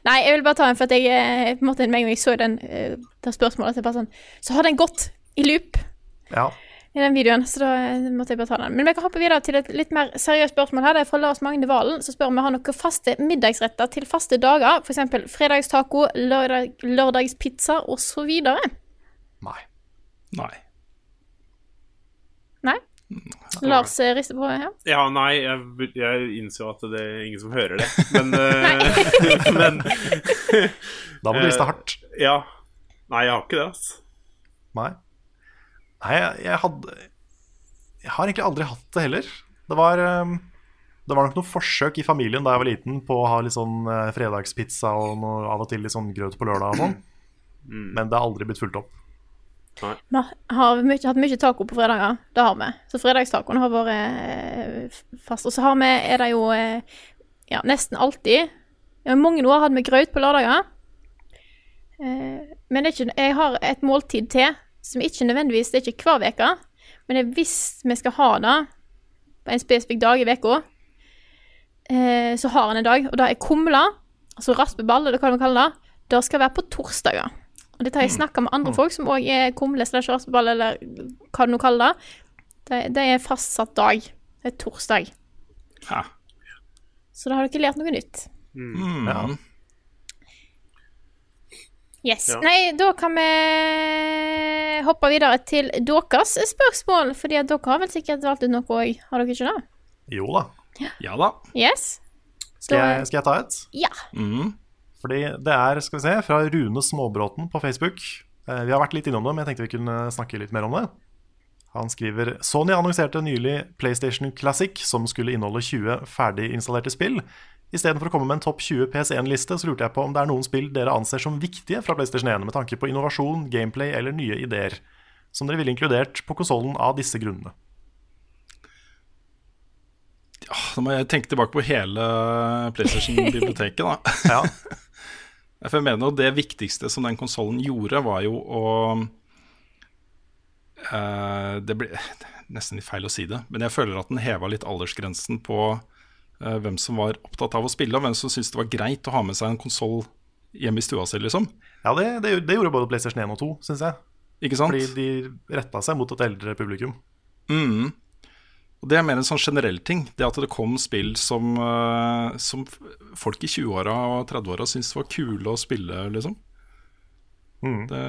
Nei, jeg vil bare ta den, for at jeg eh, på en måte, med en gang jeg så den, eh, det spørsmålet, så, bare sånn, så har den gått i loop Ja. I den videoen, så da eh, måtte jeg bare ta den. Men vi kan hoppe videre til et litt mer seriøst spørsmål her. Det er fra Lars Magne Valen, som spør om vi har noen faste middagsretter til faste dager. F.eks. fredagstaco, lørdag, lørdagspizza osv. Nei. Nei. Nei? Lars eh, rister på ja. Ja, nei, jeg, jeg jo at det er ingen som hører det. Men, eh, men Da må du riste hardt. Ja. Nei, jeg har ikke det, altså. Nei. Nei, jeg, jeg hadde Jeg har egentlig aldri hatt det heller. Det var ehm, Det var nok noen forsøk i familien da jeg var liten på å ha litt sånn eh, fredagspizza og noe, av og til litt sånn grøt på lørdag og sånn. Men det har aldri blitt fulgt opp. Vi har mye, hatt mye taco på fredager. Det har vi. Så fredagstacoen har vært eh, fast. Og så har vi, er det jo eh, ja, nesten alltid I Mange år hadde vi grøt på lørdager. Eh, men det er ikke, jeg har et måltid til som ikke nødvendigvis Det er ikke hver uke, men det er hvis vi skal ha det på en spesifikk dag i uka, eh, så har en en dag, og det er kumle, altså raspeball, eller hva man kaller det. Det skal være på torsdager. Og dette har jeg snakka med andre folk som òg er kumle slash raspeball, eller hva du nå kaller det. Det, det er fastsatt dag. Det er torsdag. Ha. Så da har dere lært noe nytt. Mm. Ja. Yes. Ja. Nei, da kan vi hoppe videre til deres spørsmål, fordi dere har vel sikkert valgt ut noe òg, har dere ikke det? Jo da. Ja da. Yes? Skal jeg, skal jeg ta et? Ja. Mm. Fordi det er, skal vi se, fra Rune Småbråten på Facebook. Eh, Vi har vært litt innom det, men jeg tenkte vi kunne snakke litt mer om det. Han skriver Sony annonserte nylig PlayStation Classic, som skulle inneholde 20 ferdig installerte spill. Istedenfor å komme med en topp 20 PS1-liste, så lurte jeg på om det er noen spill dere anser som viktige fra PlayStation 1, med tanke på innovasjon, gameplay eller nye ideer, som dere ville inkludert på konsollen av disse grunnene. Ja, Da må jeg tenke tilbake på hele PlayStation-biblioteket, da. Ja, For jeg mener jo det viktigste som den konsollen gjorde, var jo å uh, Det blir nesten litt feil å si det, men jeg føler at den heva litt aldersgrensen på hvem som var opptatt av å spille, og hvem som syntes det var greit å ha med seg en konsoll hjemme i stua si, liksom. ja det, det, det gjorde både PlayStation 1 og 2, syns jeg. Ikke sant? Fordi de retta seg mot et eldre publikum. Mm. Og Det er mer en sånn generell ting. Det at det kom spill som, eh, som folk i 20-åra og 30-åra syntes var kule å spille, liksom. Mm. Det,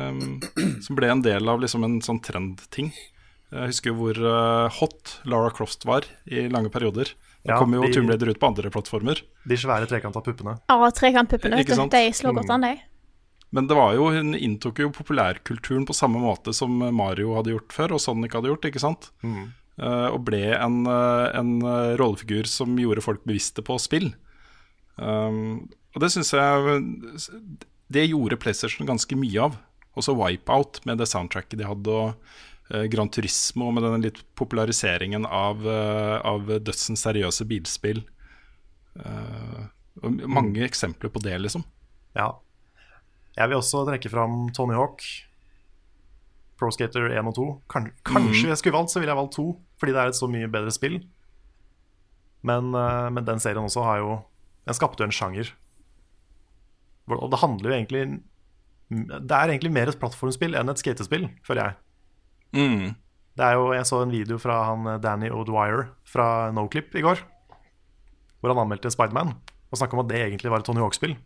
som ble en del av liksom en sånn trendting. Jeg husker hvor eh, hot Lara Croft var i lange perioder. Da Ja, kommer jo de- Tomb Raider ut på andre plattformer. De svære trekanta puppene. Ja, trekantpuppene, vet Ikke sant? De slår godt an, de. Men det var jo, hun inntok jo populærkulturen på samme måte som Mario hadde gjort før, og Sonic hadde gjort, ikke sant? Eh, og ble en, eh, en eh, rollefigur som gjorde folk bevisste på spill. Um, og det syns jeg Det gjorde PlayStation ganske mye av. Også Wipeout med det soundtracket de hadde, og Gran Turismo med denne litt populariseringen av, uh, av dødsens seriøse bilspill. Eh, og mange eksempler på det, liksom. Ja. Jeg vil også trekke fram Tony Hawk. Pro Skater 1 og 2. Kan, kanskje jeg skulle valgt, så ville jeg valgt 2, fordi det er et så mye bedre spill. Men, eh, men den serien også har jo Den skapte jo en sjanger. Og det handler jo egentlig Det er egentlig mer et plattformspill enn et skatespill, føler jeg. Mm. Det er jo, Jeg så en video fra han eh, Danny O'Dwyer fra Noclip i går. Hvor han anmeldte Spiderman og snakka om at det egentlig var et Tony Hawk-spill.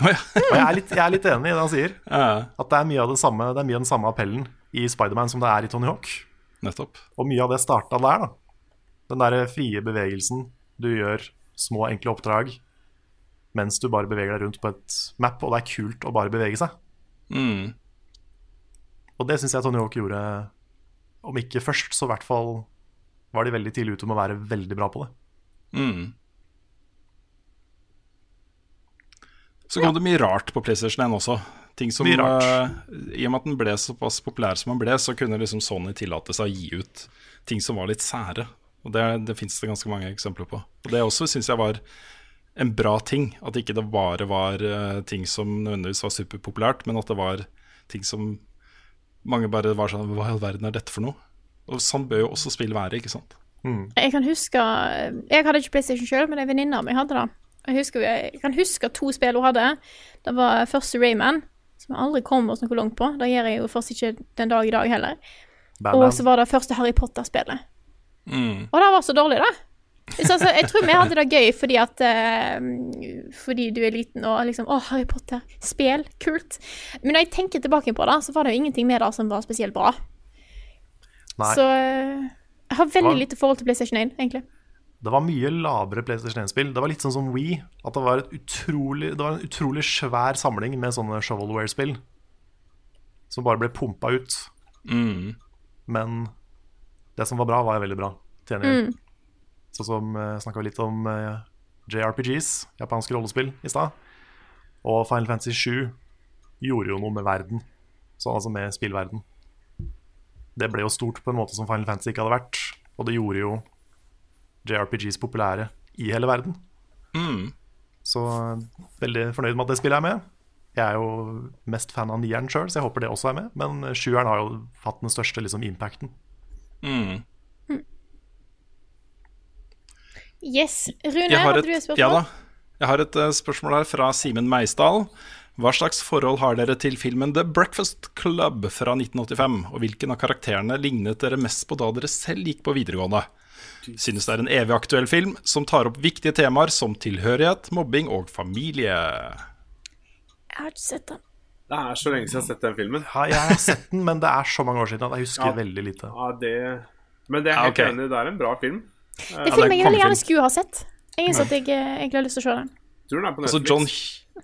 Oh, ja. Og jeg er, litt, jeg er litt enig i det han sier. Ja, At det er mye av det samme Det er mye av den samme appellen i Spiderman som det er i Tony Hawk. nettopp. Og mye av det starta der, da. Den derre frie bevegelsen. Du gjør små, enkle oppdrag. mens du bare beveger deg rundt på et map, og det er kult å bare bevege seg. Mm. Og det syns jeg Tony Hawk gjorde, om ikke først, så i hvert fall var de veldig tidlig ute med å være veldig bra på det. Mm. Så kom det mye rart på PlayStation 1 også. Ting som, Mye rart. Uh, I og med at den ble såpass populær som den ble, så kunne liksom Sony tillate seg å gi ut ting som var litt sære. Og Det, det fins det ganske mange eksempler på. Og Det også syns jeg var en bra ting. At ikke det bare var uh, ting som nødvendigvis var superpopulært, men at det var ting som mange bare var sånn Hva i all verden er dette for noe? Og sånn bør jo også spill være, ikke sant? Jeg kan huske Jeg hadde ikke PlayStation sjøl, men ei venninne av meg hadde det. Jeg, husker, jeg kan huske to spill hun hadde. Det var første Rayman, som jeg aldri kom oss noe langt på. Det gjør jeg jo først ikke den dag i dag heller. Og så var det første Harry Potter-spillet. Mm. Og det var så dårlig, da. Så, altså, jeg tror vi hadde det gøy fordi at uh, Fordi du er liten og liksom Å, Harry Potter, spel, kult. Men når jeg tenker tilbake på det, så var det jo ingenting med det som var spesielt bra. Nei, Så eh, jeg har veldig var... lite forhold til PlayStation 1, egentlig. det var mye lavere PlayStation 1-spill. Det var litt sånn som We. At det var, et utrolig, det var en utrolig svær samling med sånne shovelware-spill. Som bare ble pumpa ut. Mm. Men det som var bra, var jo veldig bra. Til gjengjeld. Sånn som uh, snakka vi litt om uh, JRPGs, japanske rollespill, i stad. Og Final Fantasy 7 gjorde jo noe med verden. Sånn altså med spillverden. Det ble jo stort på en måte som Final Fantasy ikke hadde vært. Og det gjorde jo JRPGs populære i hele verden. Mm. Så eh, veldig fornøyd med at det spillet er med. Jeg er jo mest fan av nieren sjøl, så jeg håper det også er med. Men eh, sjueren har jo hatt den største liksom, impacten. Mm. Yes. Rune, Jeg har hadde et, du et spørsmål? ja da. Jeg har et uh, spørsmål her fra Simen Meisdal. Hva slags forhold har dere til filmen The Breakfast Club fra 1985? Og hvilken av karakterene lignet dere mest på da dere selv gikk på videregående? Synes det er en evig aktuell film som tar opp viktige temaer som tilhørighet, mobbing og familie. Jeg har ikke sett den. Det er så lenge siden jeg har sett den filmen. Ja, jeg har sett den, men det er så mange år siden at jeg husker Ja. veldig lite. Ja, det Men det er Ja, helt ok. enig, det er en bra film. Det Ja, er film jeg veldig gjerne skulle ha sett. Jeg innså at jeg eh, egentlig har lyst til å se den. Tror den er på Altså John,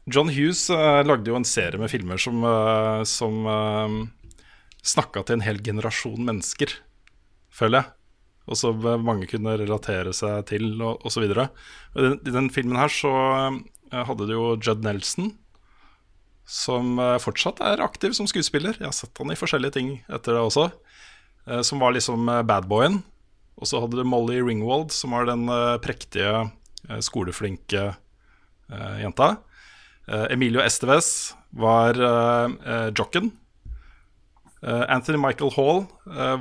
John Hughes uh, lagde jo en serie med filmer som, uh, som uh, snakka til en hel generasjon mennesker, føler jeg. Og som eh, mange kunne relatere seg til, og osv. I den, den filmen her så eh, hadde du jo Judd Nelson, som eh, fortsatt er aktiv som skuespiller. Jeg har sett han i forskjellige ting etter det også. eh, som var liksom eh, badboyen. Og så hadde du Molly Ringwald, som var den eh, prektige, eh, skoleflinke eh, jenta. Emilio Esteves var jocken. Anthony Michael Hall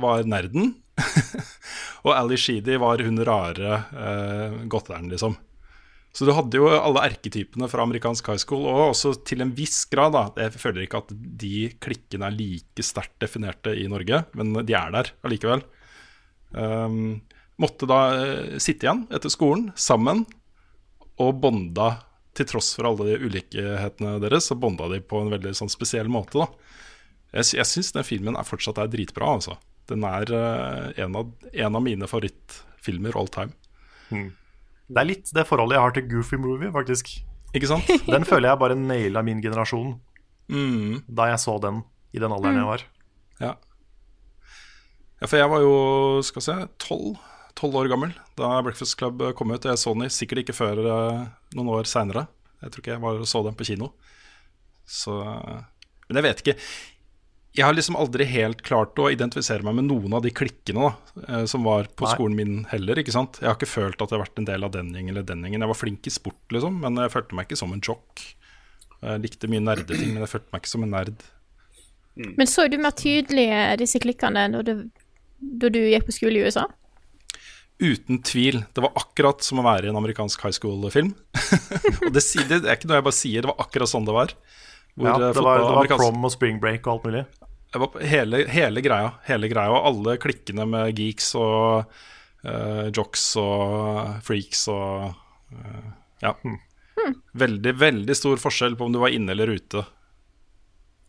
var nerden. og Ali Sheedy var hun rare uh, godteren, liksom. Så du hadde jo alle erketypene fra amerikansk high school, og også til en viss grad, da. Jeg føler ikke at de klikkene er like sterkt definerte i Norge, men de er der allikevel. Um, måtte da uh, sitte igjen etter skolen sammen og bonda til tross for alle de ulikhetene deres, så bonda de på en veldig sånn spesiell måte. da. Jeg, jeg syns den filmen er fortsatt er dritbra. altså. Den er uh, en, av, en av mine favorittfilmer all time. Det er litt det forholdet jeg har til Goofy Movie, faktisk. Ikke sant? Den føler jeg bare naila min generasjon Mm, da jeg så den i den alderen jeg var. ja. Ja, for jeg var jo skal vi se, tolv tolv år gammel da Breakfast Club kom ut. Jeg så den sikkert ikke før eh, noen år seinere. Jeg tror ikke jeg var og så den på kino. Så Men jeg vet ikke. Jeg har liksom aldri helt klart å identifisere meg med noen av de klikkene da, eh, som var på Nei. skolen min heller. ikke sant? Jeg har ikke følt at jeg har vært en del av den gjengen eller den gjengen. Jeg var flink i sport, liksom, men jeg følte meg ikke som en jock. Jeg likte mye nerdeting, men jeg følte meg ikke som en nerd. Men så du mer tydelig disse klikkene når du, da du gikk på skole i USA? Uten tvil. Det var akkurat som å være i en amerikansk high school-film. og det, det er ikke noe jeg bare sier, det var akkurat sånn det var. Hvor, Ja, eh, det var, det var amerikansk- prom og spring break og alt mulig. Var hele, hele greia. Hele greia Og alle klikkene med geeks og uh, jocks og freaks og uh, Ja. Veldig, veldig stor forskjell på om du var inne eller ute.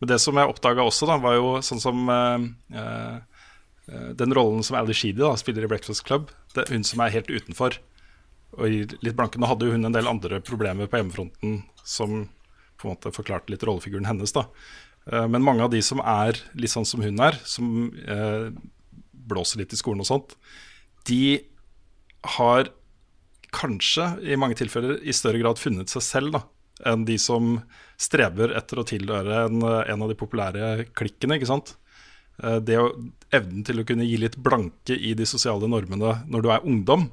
Men det som jeg oppdaga også, da, var jo sånn som uh, Den rollen som Ali Sheedy da, spiller i Breakfast Club. Det er hun som er helt utenfor. og gir litt blanke. Nå hadde hun en del andre problemer på hjemmefronten som på en måte forklarte litt rollefiguren hennes. da. Eh, Men mange av de som er litt sånn som hun er, som eh, blåser litt i skolen og sånt, de har kanskje i mange tilfeller i større grad funnet seg selv da, enn de som streber etter å tilhøre en, en av de populære klikkene. ikke sant? Eh, Det å, Evnen til å kunne gi litt blanke i de sosiale normene når du er ungdom,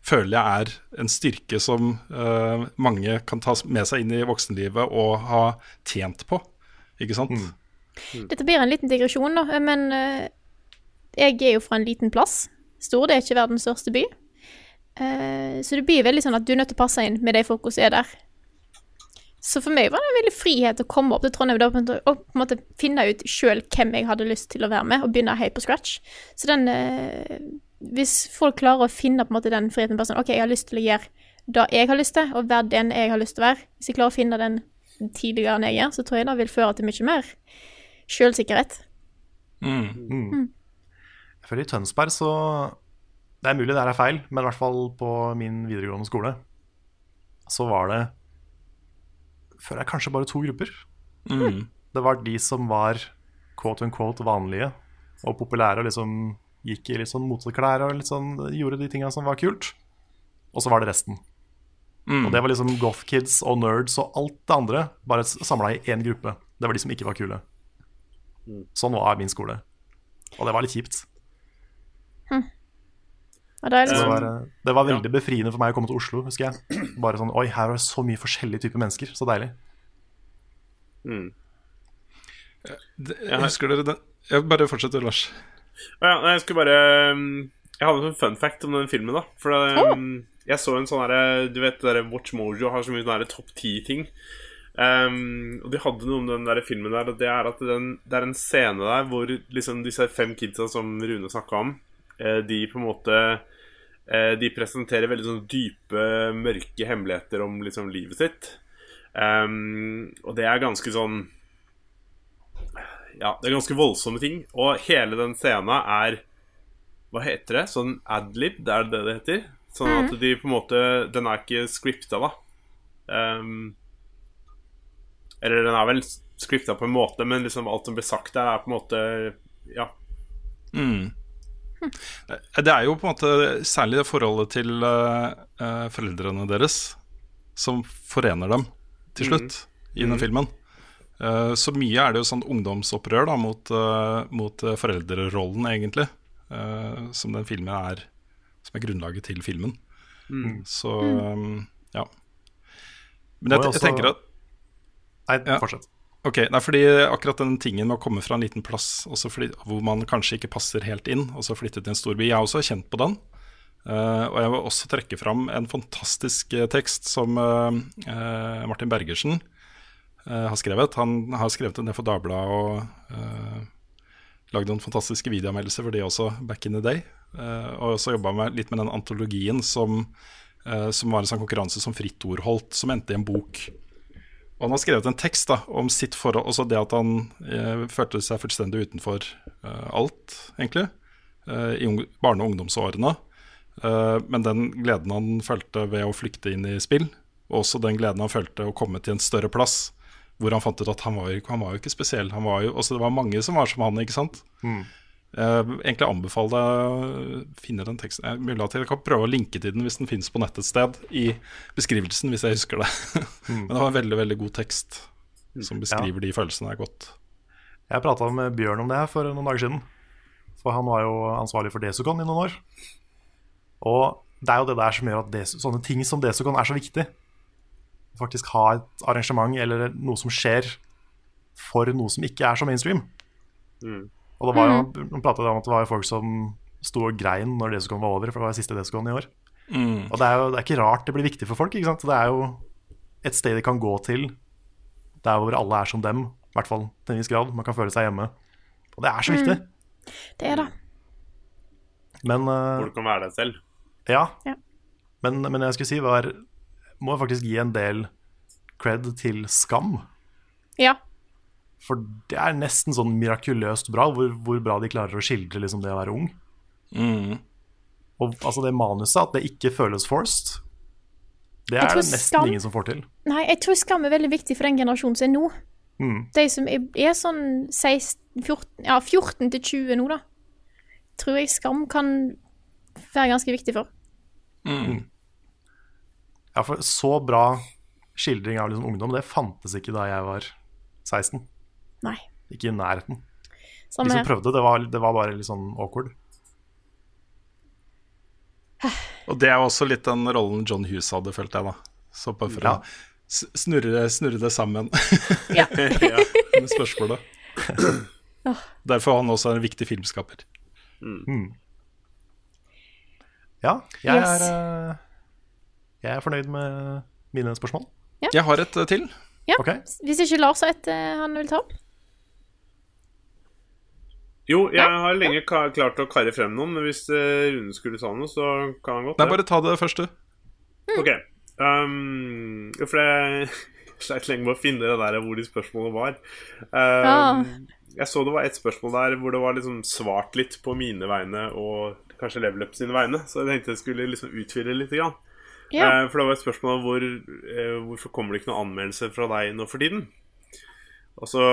føler jeg er en styrke som uh, mange kan ta med seg inn i voksenlivet og ha tjent på. Ikke sant? Dette blir en liten digresjon, da, men uh, jeg er jo fra en liten plass. Stord er ikke verdens største by. Uh, så det blir veldig sånn at du er nødt til å passe inn med de folka som er der. Så for meg var det en veldig frihet å komme opp til Trondheim og på en måte finne ut sjøl hvem jeg hadde lyst til å være med, og begynne helt på scratch. Så den eh, Hvis folk klarer å finne på en måte den friheten bare sånn, OK, jeg har lyst til å gjøre det jeg har lyst til, og være den jeg har lyst til å være. Hvis jeg klarer å finne den tidligere enn jeg gjør, så tror jeg det vil føre til mye mer sjølsikkerhet. Jeg føler i Tønsberg så Det er mulig det her er feil, men i hvert fall på min videregående skole så var det Føler jeg kanskje bare to grupper. Det var de som var quote unquote vanlige og populære og liksom gikk i litt sånn moteklær og litt sånn, gjorde de tinga som var kult. Og så var det resten. Og det var liksom goth kids og nerds og alt det andre bare samla i én gruppe. Det var de som ikke var kule. Sånn var min skole. Og det var litt kjipt. Og er det Så det liksom, var, eh, det var veldig befriende for meg å komme til Oslo, husker jeg. Bare sånn Oi, her var det så mye forskjellige typer mennesker. Så deilig. Mm. Jeg husker dere den jeg Bare fortsett, Lars. Ja, jeg skulle bare um, Jeg hadde en fun fact om den filmen, da. For oh. jeg så en sånn herre Du vet der Watch Mojo har så mye sånne topp ti-ting. Um, og de hadde noe om den der filmen der, og det er at den, det er en scene der hvor liksom disse fem kidsa som Rune snakka om, eh, de på en måte eh, De presenterer veldig sånn dype, mørke hemmeligheter om liksom livet sitt. Um, og det er ganske sånn ja, det er ganske voldsomme ting. Og hele den scenen er Hva heter det? Sånn adlib, det er det det heter? Sånn at de på en måte Den er ikke scripta, da. Um, eller den er vel scripta på en måte, men liksom alt som blir sagt der, er på en måte Ja. Det er jo på en måte særlig det forholdet til eh, eh, foreldrene deres som forener dem til slutt i den filmen. Uh, så mye er det jo sånn ungdomsopprør da, mot, uh, mot eh, foreldrerollen, egentlig. eh, som den filmen er Som er grunnlaget til filmen. Så um, ja. Men jeg, jeg tenker at Nei, Ja. fortsett. Ok, nei, fordi akkurat den tingen med å komme fra en liten plass hvor man kanskje ikke passer helt inn, og så flytte til en stor by, jeg har også kjent på den. Uh, og jeg vil også trekke fram en fantastisk eh, tekst som uh, uh, Martin Bergersen har skrevet. Han har skrevet en del for Dagbladet og lagd noen fantastiske videoanmeldelser for de også, back in the day. Og også jobba litt med den antologien som, som var en sånn konkurranse som Fritt Ord holdt, som endte i en bok. Og han har skrevet en tekst da, om sitt forhold, også det at han eh, følte seg fullstendig utenfor eh, alt, egentlig, eh, i barne- og ungdomsårene. Eh, men den gleden han følte ved å flykte inn i spill, og også den gleden han følte å komme til en større plass, hvor han fant ut at han var, han var jo ikke spesiell. Han var jo, også det var mange som var som han, ikke sant? Eh, egentlig anbefaler deg å finne den teksten. Jeg, mulig at jeg kan prøve å linke til den hvis den finnes på nettet et sted, i beskrivelsen, hvis jeg husker det. Men det var en veldig, veldig god tekst som beskriver de følelsene her godt. Jeg prata med Bjørn om det her for noen dager siden. For han var jo ansvarlig for Desicon i noen år. Og det er jo det der som gjør at Des sånne ting som Desicon er så viktig. Faktisk ha et arrangement eller noe som skjer for noe som ikke er så mainstream. Og det var jo, Han pratet om at det var jo folk som sto og grein når Desicon var over, for det var siste Desicon i år. Og det er jo det er ikke rart det blir viktig for folk. ikke sant? Det er jo et sted de kan gå til der hvor alle er som dem, i hvert fall til en viss grad. Man kan føle seg hjemme. Og det er så viktig. det er det. Men eh, Hvor du kan være deg selv. ja. Ja. Men, men jeg skulle si var Må faktisk gi en del cred til Skam. Ja. For det er nesten sånn mirakuløst bra hvor, hvor bra de klarer å skildre liksom det å være ung. Og altså det manuset, at det ikke føles forced, Det er det nesten skam- ingen som får til. Nei, jeg tror skam er veldig viktig for den generasjonen som er nå. Mm. De som er, er sånn 16, 14, ja, 14 til 20 nå, da. Tror jeg skam kan være ganske viktig for. Ja, for så bra skildring av liksom ungdom, det fantes ikke da jeg var 16. Nei. Ikke i nærheten. De som prøvde, det var, det var bare litt sånn awkward. Og det er jo også litt den rollen John Hughes hadde, følte jeg, da. Så bare for Ja. å snurre, snurre det sammen Ja. ja. med spørsmålet. Derfor er han også en viktig filmskaper. Ja, jeg, Yes. er, eh, jeg er fornøyd med mine spørsmål. Jeg har et eh, til. Ja. Okay. Hvis ikke Lars har et eh, han vil ta opp. Jo, jeg har lenge klart å karre frem noen, men hvis eh, Rune skulle ta noe, så kan han godt Nei, det. bare ta det først, du. Ok. Um, for jeg sleit lenge med å finne det der hvor de spørsmålene var. Um, ja. Jeg så det var et spørsmål der hvor det var liksom svart litt på mine vegne og kanskje Level Up sine vegne, så jeg tenkte jeg skulle liksom utvide litt. Grann. Ja. Eh, for det var et spørsmål om hvor, eh, hvorfor kommer det ikke noen anmeldelser fra deg nå for tiden. Og så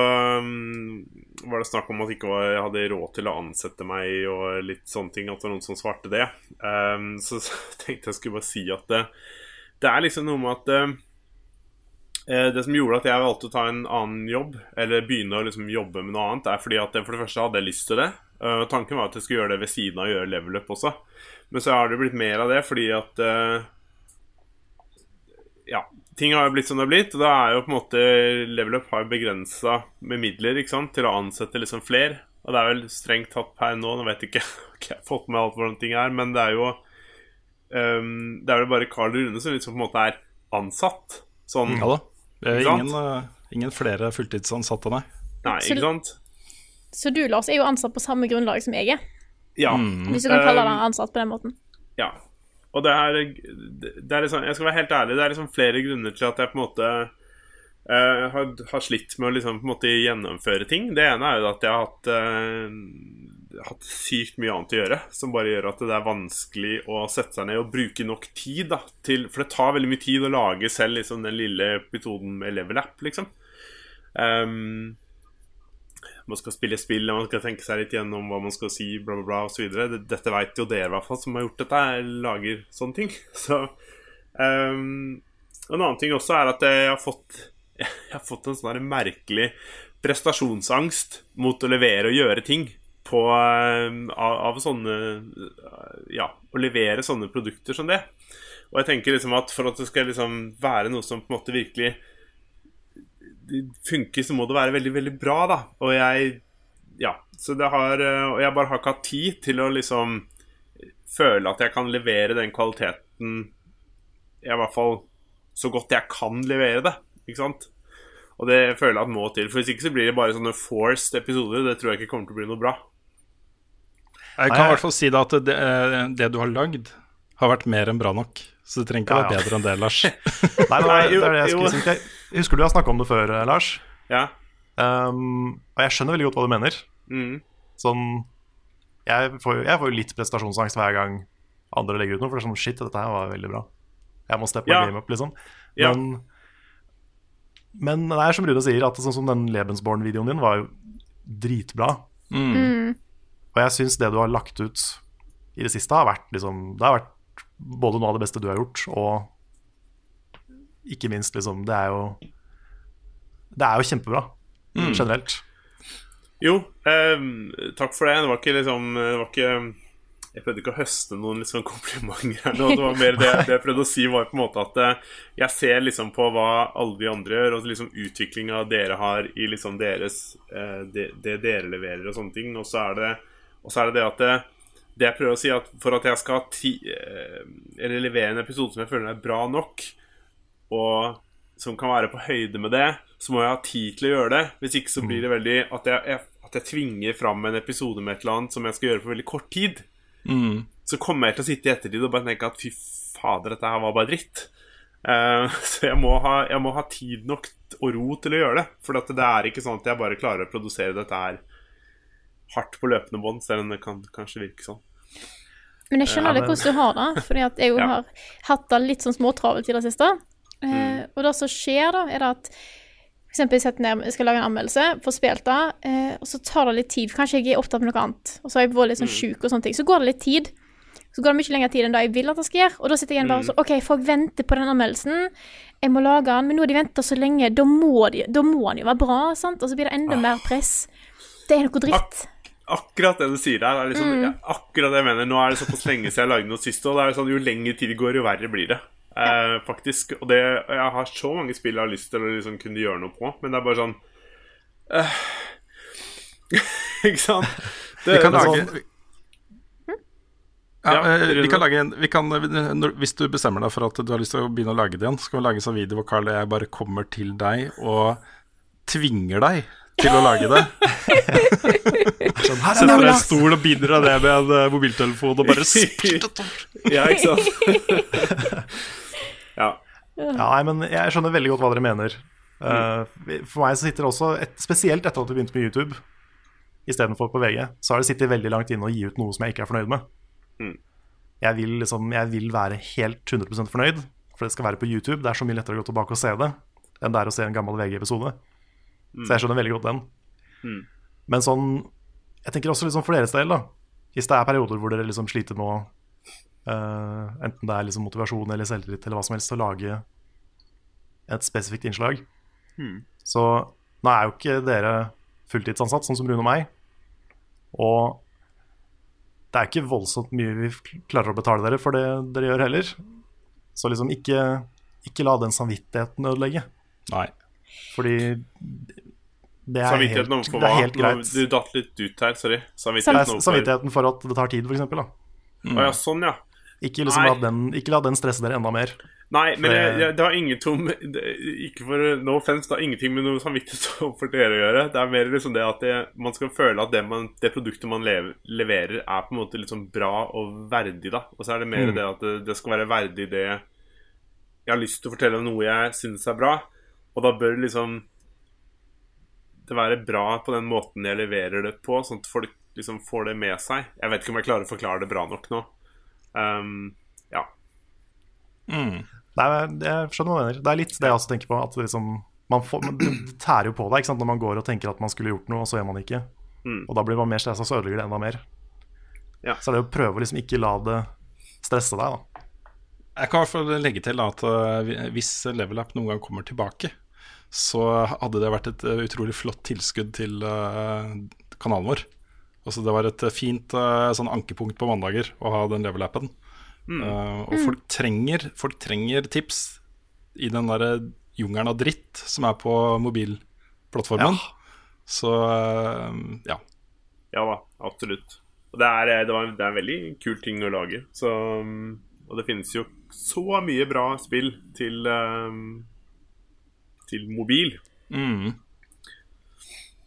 um, var det snakk om at ikke jeg hadde råd til å ansette meg og litt sånne ting. At det var noen som svarte det. Um, så, så tenkte jeg skulle bare si at det, det er liksom noe med at eh, Det som gjorde at jeg valgte å ta en annen jobb, eller begynne å liksom jobbe med noe annet, er fordi at jeg for det første hadde lyst til det. Uh, tanken var at jeg skulle gjøre det ved siden av å gjøre level up også. Men så har det blitt mer av det fordi at Ja, ting har jo blitt som det har blitt. Og da er jo på en måte level up har begrensa med midler ikke sant, til å ansette liksom flere. Og det er vel strengt tatt per nå, nå vet jeg ikke okay, jeg har fått med alt hvordan ting er, men det er jo um, Det er vel bare Carl Rune som liksom på en måte er ansatt. Sånn Ja da. Ingen, eh, ingen flere fulltidsansatte, nei. Nei, ikke sant? Så du, Lars, er jo ansatt på samme grunnlag som jeg er. Ja. Hvis du kan kalle Um, deg ansatt på den måten. Ja. Og det er, det er liksom, Jeg skal være helt ærlig, det er liksom flere grunner til at jeg på en måte eh, har, har slitt med å liksom på en måte gjennomføre ting. Det ene er jo at jeg har hatt, eh, hatt sykt mye annet å gjøre, som bare gjør at det er vanskelig å sette seg ned og bruke nok tid. da til, For det tar veldig mye tid å lage selv liksom, den lille episoden med Level App, liksom. Um, man skal spille spill, man skal tenke seg litt gjennom hva man skal si, bla, bla, bla, osv. Dette vet jo dere, i hvert fall, som har gjort dette, lager sånne ting. Så um, En annen ting også er at jeg har fått Jeg har fått en sånn merkelig prestasjonsangst mot å levere og gjøre ting på ehm, av, av sånne Ja, å levere sånne produkter som det. Og jeg tenker liksom at for at det skal liksom være noe som på en måte virkelig funker, så må det være veldig, veldig bra, da. Og jeg Ja. Så det har eh, Og jeg bare har ikke hatt tid til å liksom føle at jeg kan levere den kvaliteten Jeg i hvert fall så godt jeg kan levere det. Ikke sant? Og det føler jeg at må til. For hvis ikke så blir det bare sånne forced episoder. Det tror jeg ikke kommer til å bli noe bra. Jeg kan i hvert fall si da at det, eh, det du har lagd, har vært mer enn bra nok. Så det trenger ikke Ja, være bedre enn det, Lars. Nei, det, jo, det er det jeg skulle si. Jeg husker du har snakka om det før, eh, Lars. Ja. Um, og jeg skjønner veldig godt hva du mener. Mm. Sånn Jeg får jo jeg får litt prestasjonsangst hver gang andre legger ut noe, for det er sånn Shit, dette her var veldig bra. Jeg må steppe Ja. game up, liksom. Ja. Men, men det er som Rune sier, at sånn som den Lebensborn-videoen din var jo dritbra. Og jeg syns det du har lagt ut i det siste, har vært liksom Det har vært både noe av det beste du har gjort, og ikke minst, liksom Det er jo Det er jo kjempebra generelt. Jo, eh, takk for det. Det var ikke liksom Det var ikke Jeg prøvde ikke å høste noen liksom komplimenter her nå. Det var mer det, det jeg prøvde å si, var på en måte at eh, jeg ser liksom på hva alle de andre gjør, og liksom utviklinga dere har i liksom deres eh, det, det dere leverer og sånne ting. Og så er det, og så er det det at det, det jeg prøver å si, at for at jeg skal ti, eh, eller levere en episode som jeg føler er bra nok, og som kan være på høyde med det, så må jeg ha tid til å gjøre det. Hvis ikke så blir det veldig at jeg, at jeg tvinger fram en episode med et eller annet som jeg skal gjøre på veldig kort tid. Så kommer jeg til å sitte i ettertid og bare tenke at fy fader, dette her var bare dritt. Uh, så jeg må, ha, jeg må ha tid nok og ro til å gjøre det. For at det er ikke sånn at jeg bare klarer å produsere dette her hardt på løpende bånd, selv om det kan kanskje virke sånn. Men jeg skjønner Ja, men... det hvordan du har det, fordi jeg jo Ja. har hatt det litt sånn småtravelt i det siste. Eh, Mm. og det som skjer da, er det at eksempel jeg setter ned, jeg skal lage en anmeldelse, får spilt det, eh, og så tar det litt tid. Kanskje jeg er opptatt med noe annet, og så har jeg vært litt sånn Mm. sjuk og sånne ting. Så går det litt tid. Så går det mye lengre tid enn det jeg vil at det skal gjøre. Og da sitter jeg igjen bare sånn OK, folk venter på den anmeldelsen. Jeg må lage den, men nå har de venta så lenge. Da må, de, da må den jo være bra, sant? Og så blir det enda mer press. Det er noe dritt. Akkurat det du sier der, er liksom, Mm. ja, akkurat det jeg mener. Nå er det såpass lenge siden jeg lagde noe sist, og det er sånn, jo lengre tid det går, jo verre blir det. Eh, faktisk. Og det, jeg har så mange spill jeg har lyst til å liksom kunne gjøre noe på, men det er bare sånn eh, Ikke sant? Det, Vi kan det er lage sånn- ja, Ja, eh, vi kan lage en, vi kan, Hvis du bestemmer deg for at du har lyst til å begynne å lage det igjen, så kan vi lage en sånn video hvor Carl og jeg bare kommer til deg og tvinger deg til å lage det. Sånn, her er Setter deg i en stol og binder deg ned med en mobiltelefon og bare Ja, ikke sant? Ja. Ja, nei, men jeg skjønner veldig godt hva dere mener. Eh, for meg så sitter det også, et, spesielt etter at vi begynte med YouTube, istedenfor på VG, så har det sittet veldig langt inne å gi ut noe som jeg ikke er fornøyd med. Mm. Jeg, vil liksom, jeg vil være helt 100% fornøyd, for det skal være på YouTube. Det er så mye lettere å gå tilbake og se det enn det er å se en gammel VG-episode. Så jeg skjønner veldig godt den. Mm. Men sånn Jeg tenker også liksom for deres del, da. Hvis det er perioder hvor dere liksom sliter med å eh, Enten det er liksom motivasjon eller selvtillit eller hva som helst, til å lage et spesifikt innslag. Hmm. Så nå er jo ikke dere fulltidsansatt, sånn som Rune og meg. Og det er ikke voldsomt mye vi klarer å betale dere for det dere gjør heller. Så liksom ikke, ikke la den samvittigheten ødelegge. Nei. Fordi det er, helt, Samvittigheten det er helt Nå- greit. Du datt litt ut her, sorry. Samvittigheten samvittigheten for at det tar tid, f.eks. Å ja, sånn, ja. Ikke, liksom la den, ikke la den stresse dere enda mer. Nei, men For jeg, det har ingenting det- Ikke for no offense, det har ingenting med noe samvittighet for dere å gjøre. Det er mer liksom det at det, man skal føle at det, man, det produktet man lever, leverer, er på en måte liksom bra og verdig, da. Og så er det mer Mm. det at det, det skal være verdig det Jeg har lyst til å fortelle om noe jeg syns er bra, og da bør liksom det være bra på den måten jeg leverer det på, sånn at folk liksom får det med seg. Jeg vet ikke om jeg klarer å forklare det bra nok nå. Um, ja. Mm. Nei, jeg skjønner hva du mener. Det er litt det jeg også tenker på. At det liksom, man får, men det tærer jo på deg ikke sant? når man går og tenker at man skulle gjort noe, og så gjør man ikke. Mm. Og da blir man mer stressa, så ødelegger det enda mer. Ja. Så er det å prøve å liksom ikke la det stresse deg, da. Jeg kan i hvert fall legge til at eh, hvis Level Up noen gang kommer tilbake, så hadde det vært et eh, utrolig flott tilskudd til eh, kanalen vår. Altså Det var et fint eh, sånn ankepunkt på mandager å ha den Level-appen. Mm. Uh, og folk trenger, folk trenger tips i den derre jungelen av dritt som er på mobilplattformen. Så uh, ja. Ja da, absolutt. Og det er, det, var, det er en veldig kul ting å lage. Så, um, og det finnes jo så mye bra spill til um, Til mobil. Mm,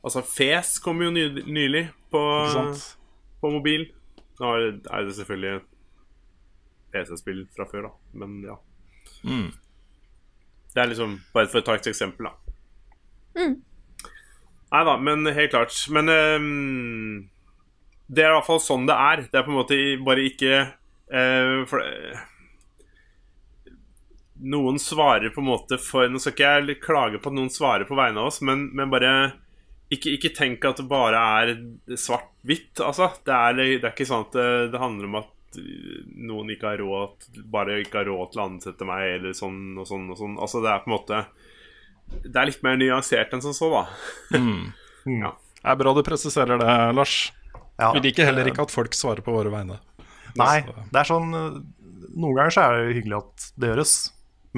Altså, Fes kom jo ny, nylig på, på mobil. Nå er det- selvfølgelig PC-spill fra før, da. Men ja. Mm. Det er liksom Bare for å ta et eksempel, da. Nei da, men helt klart. Men um, det er i hvert fall sånn det er. Det er på en måte bare ikke uh, for, uh, Noen svarer på en måte for Nå skal ikke jeg klage på at noen svarer på vegne av oss, men, men bare ikke, ikke tenk at det bare er svart-hvitt, altså. Det er, det er ikke sånn at det, det handler om at eh, noen ikke har råd Bare ikke har råd til å ansette meg, eller sånn og sånn og sånn. Altså, det er på en måte Det er litt mer nyansert enn som så, da. Mm. Ja. Det er bra du presiserer det, Lars. Ja. Vi liker heller ikke at folk svarer på våre vegne. Nei, det er sånn Noen ganger så er det hyggelig at det gjøres,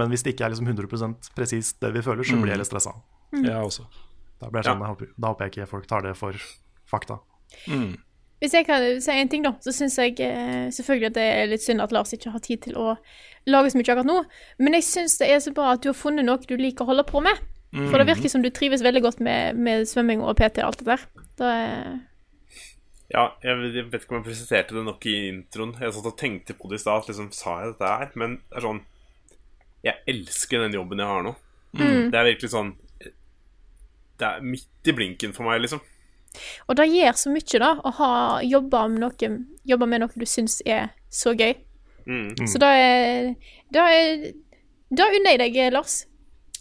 men hvis det ikke er liksom 100% presist det vi føler, så blir jeg litt stressa. Jeg også. Da, blir jeg sånn, da, håper, da håper jeg ikke folk tar det for fakta. Mm. Hvis jeg kan si en ting, da, så syns jeg eh, selvfølgelig at det er litt synd at Lars ikke har tid til å lage så mye akkurat nå. Men jeg syns det er så bra at du har funnet noe du liker å holde på med. For det virker som du trives veldig godt med, med svømming og PT og alt det der. Det er Ja, jeg vet, ikke om jeg presiserte det nok i introen. Jeg satt og tenkte på det i stad. Liksom, sa jeg dette her? Men det er sånn Jeg elsker den jobben jeg har nå. Det er virkelig sånn Det er midt i blinken for meg, liksom. Og det gjør så mye, da, å ha jobba med noe, jobba med noe du syns er så gøy. Mm. Så da er Da, er, da unner jeg deg, Lars,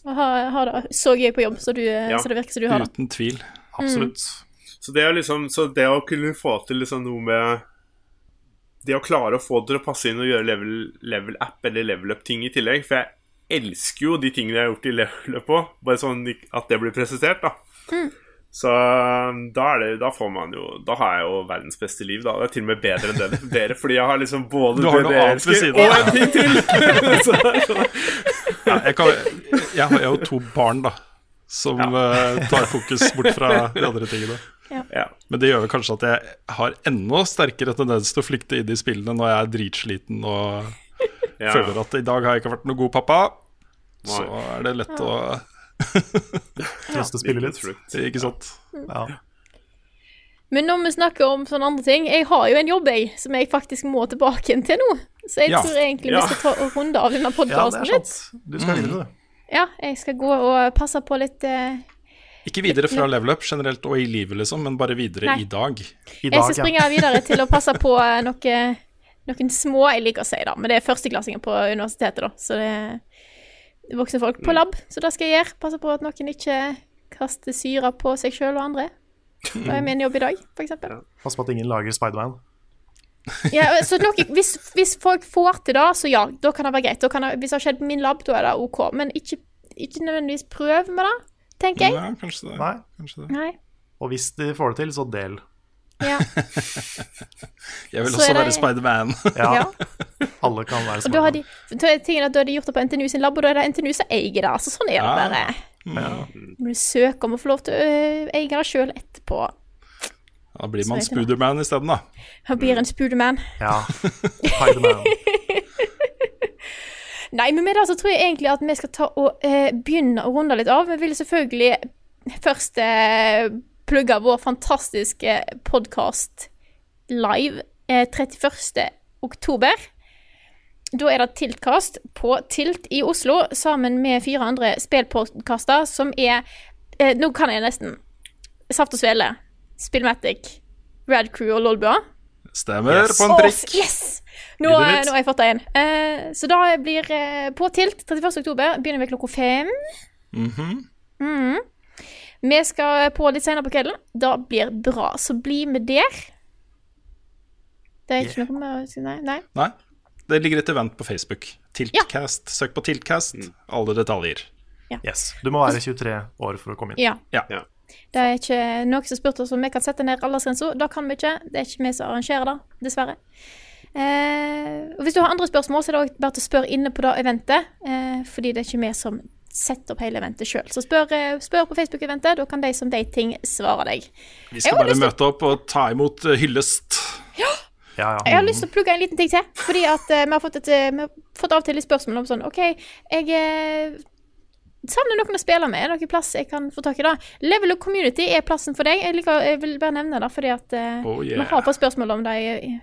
å ha, ha det så gøy på jobb så, du, Ja. så det virker som du har det. Uten tvil. Absolutt. Så det, er liksom, så det å kunne få til liksom noe med Det å klare å få det til å passe inn og gjøre level, level app eller level up-ting i tillegg For jeg elsker jo de tingene jeg har gjort i løpet òg, bare sånn at det blir presentert, da. Så um, da, er det, da får man jo Da har jeg jo verdens beste liv, da. Det er til og med bedre enn det dere, fordi jeg har liksom både Du har det ved elsker, siden og en ting til! så, så, Ja, jeg, kan, jeg har jo to barn, da, som ja. tar fokus bort fra de andre tingene. ja. Men det gjør vel kanskje at jeg har enda sterkere tendens til å flykte inn i spillene når jeg er dritsliten og Ja. føler at i dag har jeg ikke vært noe god pappa. Så er det lett å Trøste spille litt. Ikke sant? Ja. Men når vi snakker om sånne andre ting Jeg har jo en jobb, jeg, som jeg faktisk må tilbake igjen til nå. Så jeg Ja. tror egentlig Ja. vi skal ta runde av denne ja, podkasten er litt. Du skal videre, du. Ja, jeg skal gå og passe på litt eh, Ikke videre fra level up generelt og i livet, liksom, men bare videre Nei. i dag. I Jeg skal springe videre til å passe på eh, noe, noen små Jeg liker å si det, men det er førsteklassinger på universitetet, da. Så det er voksne folk Mm. på lab. Så det skal jeg gjøre. Passe på at noen ikke kaster syre på seg sjøl og andre. Det er min jobb i dag, for eksempel. Pass på at ingen lager Spiderman. Ja, så noe, hvis, hvis folk får til det, så ja, da kan det være greit. Da kan det, hvis det har skjedd på min lab, da er det OK. Men ikke, ikke nødvendigvis prøv med det, tenker jeg. Ja, kanskje det. Nei. Kanskje det. Nei. Og hvis de får det til, så del. Ja. Jeg vil Så også det- være Spiderman. Ja, ja. alle kan være Og da har Spiderman. de, da tingen at da har de gjort det på NTNU sin lab, og da er det NTNU som eier det. Så sånn er det bare. Ja. Du må søke om å få lov til å øh, eie det sjøl etterpå. Da blir man. Spooderman isteden, da. Han blir en spooderman. ja. Spiderman. Nei, men med det så tror jeg egentlig at vi skal ta og eh, begynne å runde litt av. Vi vil selvfølgelig først eh, plugge vår fantastiske podkast live eh, 31. oktober. Da er det Tiltkast på Tilt i Oslo sammen med fire andre spillpodkaster som er eh, Nå kan jeg nesten. Saft og Svele, Spillmatic, Rad Crew og Lolbua. Stemmer Yes. på en prikk. prikk. yes! Nå, eh, nå har jeg fått det inn. Eh, så da blir eh, på Tilt 31. oktober. Begynner vi klokka fem. Mhm. Mhm. Vi skal på litt senere på kvelden. Da blir bra. Så bli med der. Det er ikke noe med å si, nei. nei. Nei. Det ligger et event på Facebook. Tiltcast. Søk på Tiltcast. Alle detaljer. Yes. Du må være 23 år for å komme inn. Ja. Ja. Ja. Det er ikke noen som spurte oss om vi kan sette ned aldersgrensa. Det kan vi ikke. Det er ikke vi som arrangerer det, dessverre. Eh, og Hvis du har andre spørsmål, så er det også bare til å spørre inne på det eventet. Eh, fordi det er ikke vi som setter opp hele eventet sjøl. Så spør, eh, spør på Facebook-eventet. Da kan de som vet ting, svare deg. Vi skal bare møte opp og ta imot eh, hyllest. Ja, ja. Jeg har lyst til å plugge en liten ting til. Fordi at uh, vi har fått, et, vi har fått av og til litt spørsmål om sånn OK, jeg uh, savner noen å spille med. Er det noen plass jeg kan få tak i det? Level Up Community er plassen for deg. Jeg, liker, jeg vil bare nevne det, fordi at uh, Oh, vi har fått spørsmål om det i-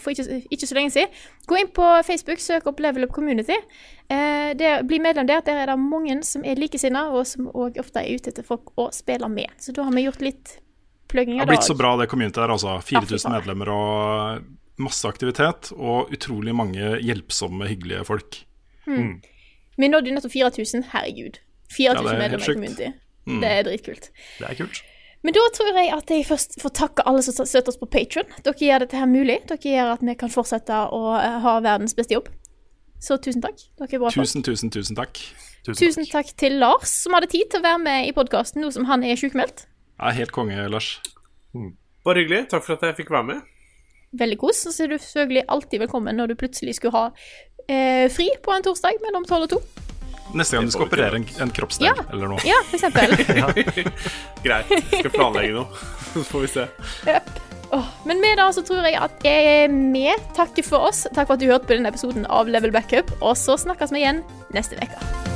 for ikke, ikke så lenge siden. Gå inn på Facebook, søk opp Level Up Community. Eh, det, bli medlem der. Der er det mange som er likesinnede, og som òg ofte er ute etter folk å spille med. Så da har vi gjort litt plugging Det har blitt så bra, det communityet her. Altså. 4000 medlemmer og masse aktivitet. Og utrolig mange hjelpsomme, hyggelige folk. Vi nådde jo nettopp 4000. Herregud. 4000 Ja, er medlemmer i. Community. Mm. Det er dritkult. Det er kult. Men da tror jeg at jeg først får takke alle som støtter oss på Patron. Dere gjør dette her mulig. Dere gjør at vi kan fortsette å eh, ha verdens beste jobb. Så tusen takk. Dere er bra folk. Tusen, tusen, tusen takk. Tusen, Tusen takk til Lars, som hadde tid til å være med i podkasten nå som han er sjukmeldt. Er helt konge, Lars. Bare hyggelig. Takk for at jeg fikk være med. Veldig kos. Så er du selvfølgelig alltid velkommen når du plutselig skulle ha eh, fri på en torsdag mellom tolv og to. Neste gang du skal operere en, en kroppsdel Ja. eller noe. Ja, for eksempel. Greit. Skal planlegge noe. Så får vi se. Yep. Oh, men med det så tror jeg at jeg er med. takker for oss. Takk for at du hørte på denne episoden av Level Backup. Og så snakkes vi igjen neste uke.